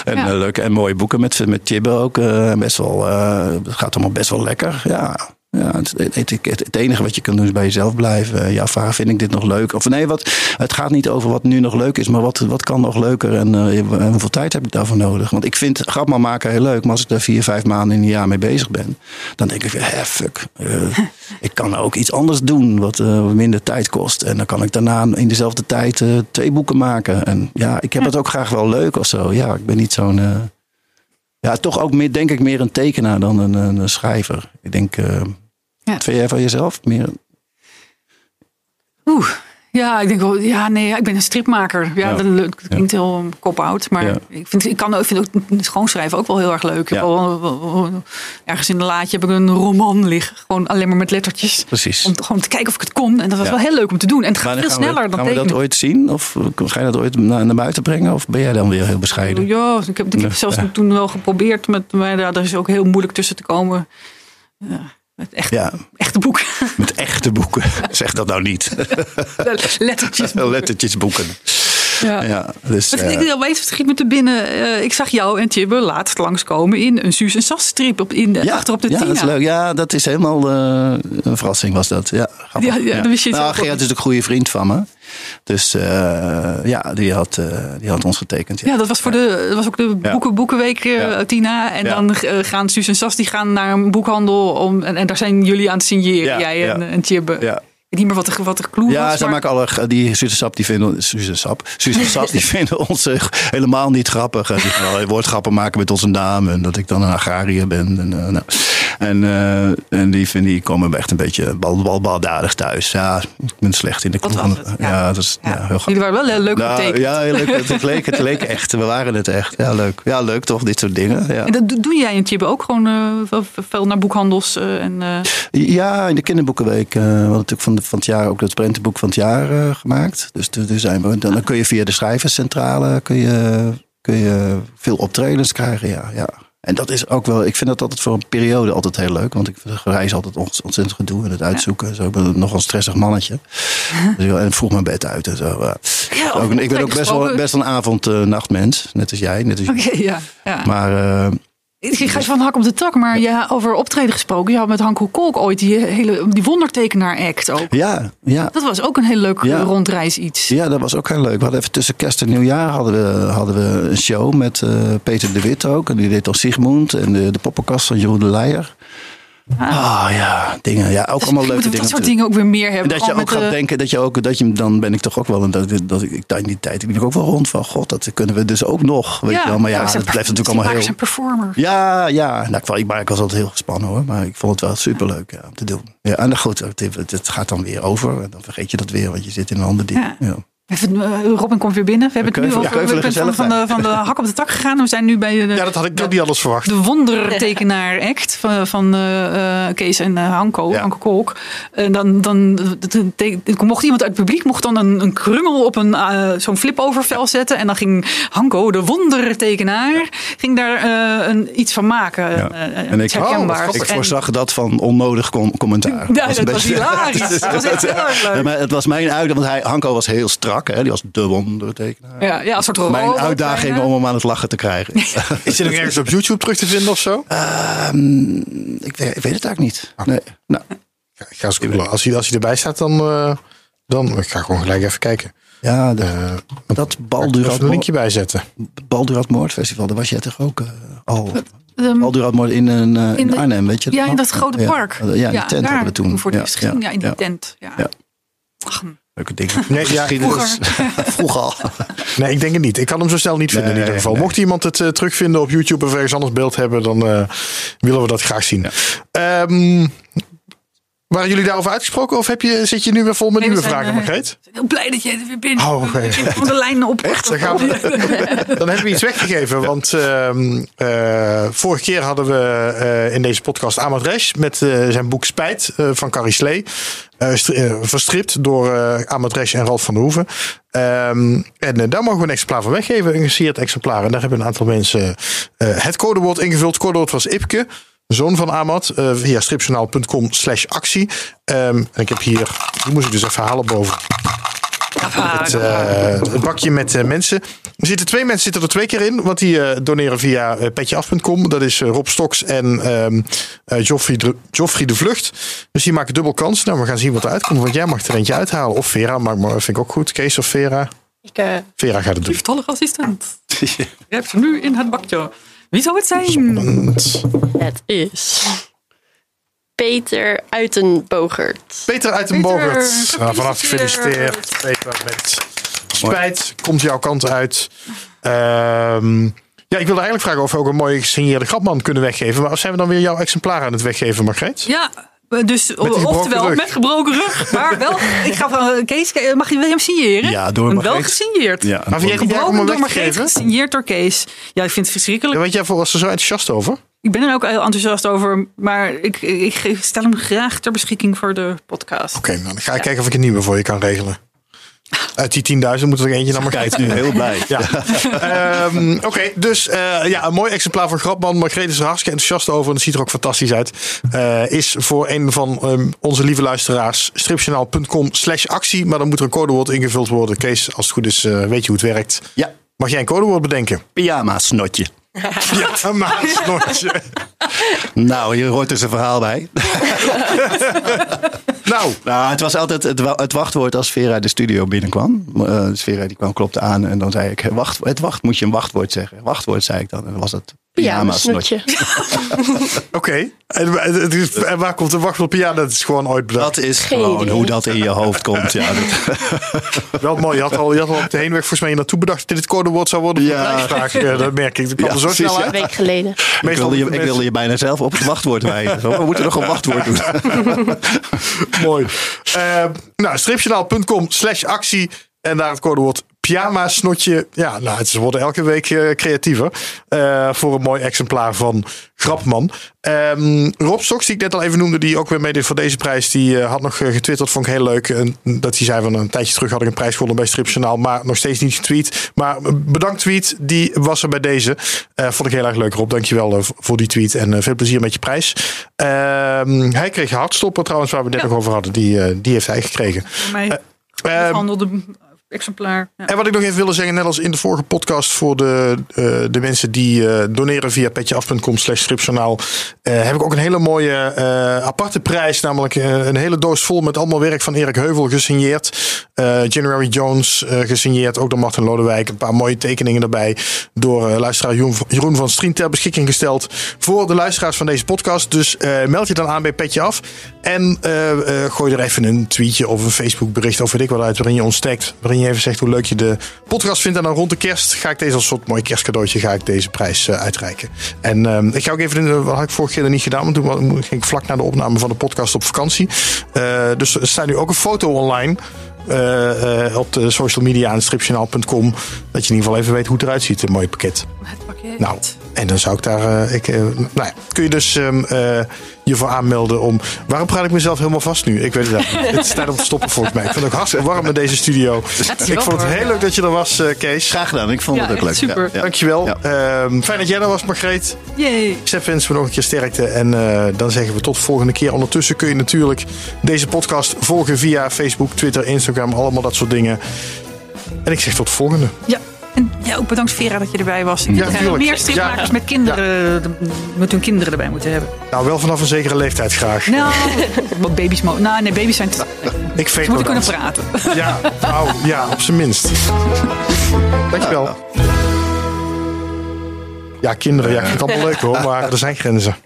En, Ja. eh, leuk, en mooie boeken met, met Tibbe ook. eh, best wel, het gaat allemaal best wel lekker. Ja. Ja, het, het, enige wat je kunt doen is bij jezelf blijven. Eh, Ja, vragen, vind ik dit nog leuk? Of nee, wat, het gaat niet over wat nu nog leuk is, maar wat, wat kan nog leuker en eh, hoeveel tijd heb ik daarvoor nodig? Want ik vind grapman maken heel leuk, maar als ik daar vier, vijf maanden in een jaar mee bezig ben, dan denk ik, hè, fuck. eh, ik kan ook iets anders doen wat minder tijd kost. En dan kan ik daarna in dezelfde tijd twee boeken maken. En ja, ik heb het ook graag wel leuk of zo. Ja, ik ben niet zo'n. ja, toch ook meer, denk ik, meer een tekenaar dan een, een, schrijver. Ik denk. Wat vind jij van jezelf? Meer, Oeh. Ja, ik denk wel, ja, nee, ik ben een stripmaker. Ja, Ja. dat klinkt heel um, kop-oud. Maar Ja. ik, vind, ik, kan, ook- ik vind ook schoonschrijven ook wel heel erg leuk. Ik heb ergens in de laadje heb ik een roman liggen. Gewoon alleen maar met lettertjes. precies. Om te, gewoon te kijken of ik het kon. En dat was wel heel leuk om te doen. En het gaat veel gaan we- sneller dan Gaan we dat ooit zien? Of ga je dat ooit naar, naar buiten brengen? Of ben jij dan weer heel bescheiden? Ja, ik heb, ik heb zelfs toen wel geprobeerd. Met, maar ja, er is ook heel moeilijk tussen te komen. Ja, met echt, Ja, echte boeken. met echte boeken. zeg dat nou niet. Lettertjes. Lettertjes boeken. Ja. Ja, dus, eh, ik opeens schiet me te binnen. eh, ik zag jou en Tibbe laatst langskomen in een Suus en Sas strip op, in, ja, achter op de ja, Tina. dat is leuk. Ja, dat is helemaal eh, een verrassing was dat. Ja, grappig. Ja, ja, je nou, Gerard is ook een goede vriend van me. Dus eh, ja, die had, eh, die had ons getekend. Ja. Ja, dat was, voor de, dat was ook de Ja. boeken, Boekenweek, eh. Tina. En dan gaan Suus en Sas die gaan naar een boekhandel. Om, en, en daar zijn jullie aan het signeren, jij en, en Tibbe. Ja. Niet meer wat de, wat de clue Ja, was. zij maar- maken alle, die Sap, die vinden, Sap, Sap, die vinden ons helemaal niet grappig. Die gaan woordgrappen maken met onze naam en dat ik dan een agrariër ben. En, nou. En, eh, en die, vinden, die komen echt een beetje bal, bal, baldadig thuis. Ja, ik ben slecht in de kroeg. Ja, Ja. dat is ja. Ja. heel grappig. Jullie waren wel heel leuk Nou, ja, heel leuk. Het, leek, het leek echt. We waren het echt. Ja, leuk. Ja, leuk toch, dit soort dingen. Ja. En dat do- doe jij en Tibbe ook gewoon eh, veel- naar boekhandels. eh, en, eh, Ja, in de kinderboekenweek. eh we hadden natuurlijk van, de, van het jaar ook het prentenboek van het jaar eh, gemaakt. Dus zijn we, dan, dan kun je via de schrijverscentrale kun je, kun je veel optredens krijgen. Ja, ja. En dat is ook wel, ik vind dat altijd voor een periode altijd heel leuk. Want ik reis altijd ont- ontzettend gedoe en het uitzoeken. Zo, ik ben nog een stressig mannetje. Dus, ja, en vroeg mijn bed uit en zo. Ja, Ook ik ben ook best wel, best wel een avond-nachtmens. net als jij. Net als Oké, ja. ja. Maar eh, Ik ga je van hak op de tak, maar ja, over optreden gesproken. Je had met Hanko Kolk ooit die hele die wondertekenaar-act ook. ja, ja. Dat was ook een heel leuk Ja. rondreis iets. Ja, dat was ook heel leuk. We hadden even tussen kerst en nieuwjaar hadden we, hadden we een show met eh, Peter de Wit ook. En die deed dan Sigmund en de, de poppenkast van Jeroen de Leijer. Ah ja, dingen. Ja, ook Dus allemaal leuke dingen. dat soort dingen ook weer meer hebben. En dat je ook gaat denken dat je ook, dat je, dan ben ik toch ook wel, een- dat, dat ik, ik in die tijd, ik ben ook wel rond van, god, dat kunnen we dus ook nog. Weet je wel. Maar ja, het blijft natuurlijk allemaal heel... performer. Ja, ja. Nou, ik, maar ik was altijd heel gespannen hoor. Maar ik vond het wel superleuk ja, om te doen. Ja, en goed, het, het, het gaat dan weer over. En dan vergeet je dat weer, want je zit in een ander ding. Ja. Eh, Robin komt weer binnen. We hebben het nu over ja, we zijn van, van, de, van de hak op de tak gegaan. We zijn nu bij de, Ja, dat had ik niet anders verwacht. de wondertekenaar act van, van eh, eh, Kees en eh, Hanko, Ja. Hanko Kolk. En dan, dan mocht iemand uit het publiek mocht dan een, een krungel op een eh, zo'n flip-over zeg En dan ging Hanko, de wondertekenaar, ging daar eh, een, iets van maken. Ja. Eh, eh, En ik-. Oh, Ik En- voorzag dat van onnodig com- commentaar. Ja, dat was hilarisch. Dat was echt heel erg leuk. Ja, maar het was mijn uitdaging, want hij, Hanko was heel strak. Hè? Die was de wondertekenaar. Ja, ja, een soort Mijn robot uitdaging om hem aan het lachen te krijgen. Is dit nog ergens op YouTube terug te vinden of zo? Ehm, ik, weet, ik weet het eigenlijk niet. Nee. Nou, Ja, ik ga eens googlen. Als hij, als hij erbij staat, dan, eh, dan ik ga gewoon gelijk even kijken. ja, de, Eh, dat Baldurat, een linkje bijzetten. Baldurat Moordfestival, daar was jij toch ook eh, al? Baldurat Moord in, een, eh, in de- Arnhem, weet je Ja, in dat grote park. Ja, in die tent hadden we toen. Voor het Ja. Ja, in die tent. Ja. Ja. Ach, Leuke dingen. Nee, ja. Vroeger al. Nee, ik denk het niet. Ik kan hem zo snel niet vinden in ieder geval. nee. Mocht iemand het eh, terugvinden op YouTube of ergens anders beeld hebben, dan eh, willen we dat graag zien. Ehm, waren jullie daarover uitgesproken of heb je, zit je nu weer vol met Nee, nieuwe vragen, eh, Margreet? Heel blij dat jij er weer bent. Oh, oké. Ik de lijn op. Echt? Dan, gaan we, dan hebben we iets weggegeven. Want ehm, eh, vorige keer hadden we eh, in deze podcast Ahmad Resch met zijn boek Spijt van Carrie Slee. stri- verstript door Ahmad Resch en Ralf van der Hoeven. Ehm, en daar mogen we een exemplaar van weggeven. Een gesierd exemplaar. En daar hebben een aantal mensen het codewoord ingevuld. Het codewoord was Ipke. Zoon van Ahmad, eh, via stripjournaal.com slash actie. Ehm, en ik heb hier, die moest ik dus even halen boven het, eh, het bakje met eh, mensen. Er zitten twee mensen zitten er twee keer in, want die eh, doneren via petjeaf.com. Dat is eh, Rob Stoks en ehm eh, Joffrey, de, Joffrey de Vlucht. Dus die maken dubbel kans. Nou, we gaan zien wat eruit komt, want jij mag er eentje uithalen. Of Vera, maar, maar vind ik ook goed. Kees of Vera? Ik, eh, Vera gaat het doen. Lieftallige assistent. Je hebt ze nu in het bakje. Wie zou het zijn? Spannend. het is Peter Uitenbogert. Peter uit den Peter, Bogert. Nou, vanaf gefeliciteerd. gefeliciteerd. Peter met spijt komt jouw kant uit. Ehm, ja, ik wilde eigenlijk vragen of we ook een mooie gesigneerde grapman kunnen weggeven. Maar zijn we dan weer jouw exemplaar aan het weggeven, Margreet? Ja, dus die gebroken oftewel rug. met gebroken rug. Maar wel, ik ga van Kees, Mag je hem signeren? Ja, door En Wel gesigneerd. Ja, Maar vind jij erg om Gebroken hem door Margreet, gesigneerd door Kees. Ja, ik vind het verschrikkelijk. Ja, want jij was er zo enthousiast over. Ik ben er ook heel enthousiast over. Maar ik, ik geef- stel hem graag ter beschikking voor de podcast. Oké, dan ga ik kijken of ik een nieuwe voor je kan regelen. Uit die 10.000 moet er eentje naar Margreet. Kijk, nu heel blij. Ja. Ehm, Oké, dus eh, ja, een mooi exemplaar van Grapman. Margreet is er hartstikke enthousiast over en het ziet er ook fantastisch uit. Eh, is voor een van ehm, onze lieve luisteraars stripjournaal.com slash actie. Maar dan moet er een codewoord ingevuld worden. Kees, als het goed is, eh, weet je hoe het werkt. Ja, Mag jij een codewoord bedenken? pyjama snotje. Ja, maar snortje. Nou, hier hoort dus een verhaal bij. Nou, Nou, het was altijd het, wa- het wachtwoord als Vera de studio binnenkwam. Uh, Vera die kwam, klopte aan en dan zei ik, wacht, het wacht, moet je een wachtwoord zeggen. Wachtwoord zei ik dan en dan was het pyjama snotje. snotje. oké. En, het is- en waar komt de wachtwoord op? Ja, dat is gewoon ooit bedacht. Dat is gewoon hoe dat in je hoofd komt. Ja, dat, Wel mooi. Je had al, je had al op de heenweg volgens mij naartoe bedacht dat dit het codewoord zou worden Ja. dat merk ik. Dat kwam Ja, er zo precies, snel ja. uit. Een week geleden. ik, Meestal wilde je, ik wilde je bijna zelf op het wachtwoord wijzen. We moeten nog een wachtwoord doen. Mooi. Eh, nou, stripjournaal.com slash actie. En daar het codewoord pyjama snotje. Ja, nou, ze worden elke week eh, creatiever. eh, voor een mooi exemplaar van Grapman. Ehm, Rob Stoks, die ik net al even noemde, die ook weer meedeed voor deze prijs. Die eh, had nog getwitterd, vond ik heel leuk. En dat hij zei van een tijdje terug had ik een prijs gewonnen bij Stripjournaal. Maar nog steeds niet getweet. Maar bedankt tweet, die was er bij deze. Vond ik heel erg leuk Rob, dankjewel voor die tweet. En veel plezier met je prijs. Ehm, hij kreeg hartstoppen trouwens, waar we het net Ja. nog over hadden. Die, die heeft hij gekregen. Voor mij Ehm, exemplaar. En wat ik nog even wilde zeggen, net als in de vorige podcast voor de, eh, de mensen die eh, doneren via petjeaf.com slash stripjournaal, eh, heb ik ook een hele mooie aparte prijs, namelijk een hele doos vol met allemaal werk van Erik Heuvel gesigneerd. January Jones gesigneerd, ook door Martin Lodewijk. Een paar mooie tekeningen erbij door luisteraar Jeroen, van Strien ter beschikking gesteld voor de luisteraars van deze podcast. Dus meld je dan aan bij Petje Af en gooi er even een tweetje of een Facebook bericht of weet ik wat uit waarin je ons waarin je even zegt hoe leuk je de podcast vindt. En dan rond de kerst ga ik deze als soort mooi kerstcadeautje ga ik deze prijs eh, uitreiken. En ehm, ik ga ook even, wat had ik vorige keer niet gedaan, want toen ging ik vlak na de opname van de podcast op vakantie. Eh, dus er staat nu ook een foto online eh, op de social media en stripjournaal.com. Dat je in ieder geval even weet hoe het eruit ziet, een mooi pakket. Het pakket. Nou, en dan zou ik daar. eh, ik, eh, nou ja, kun je dus ehm, eh, je voor aanmelden om. Waarom praat ik mezelf helemaal vast nu? Ik weet het eigenlijk niet. Het is tijd om te stoppen volgens mij. Ik vind het ook hartstikke warm in deze studio. Ik vond het heel leuk dat je er was, eh, Kees. Graag gedaan, ik vond Ja, het ook leuk. super. Ja. Dankjewel. Ja. Ehm, fijn dat jij er was, Margreet. Yay. Sepp wensen we nog een keer sterkte. En eh, dan zeggen we tot de volgende keer. Ondertussen kun je natuurlijk deze podcast volgen via Facebook, Twitter, Instagram. Allemaal dat soort dingen. En ik zeg tot de volgende. Ja. En ja, ook bedankt Vera dat je erbij was. Ik Ja, denk dat tuurlijk. meer stripmakers Ja. met kinderen, de- met hun kinderen erbij moeten hebben. Nou, wel vanaf een zekere leeftijd graag. Nou, wat baby's mogen. Nou, nee, baby's zijn te... Ik Ze moeten kunnen praten. Ja, nou, ja, op zijn minst. Dankjewel. Ja, kinderen, ja, ik vind het allemaal leuk hoor, maar er zijn grenzen.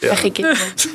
Zeg ik het.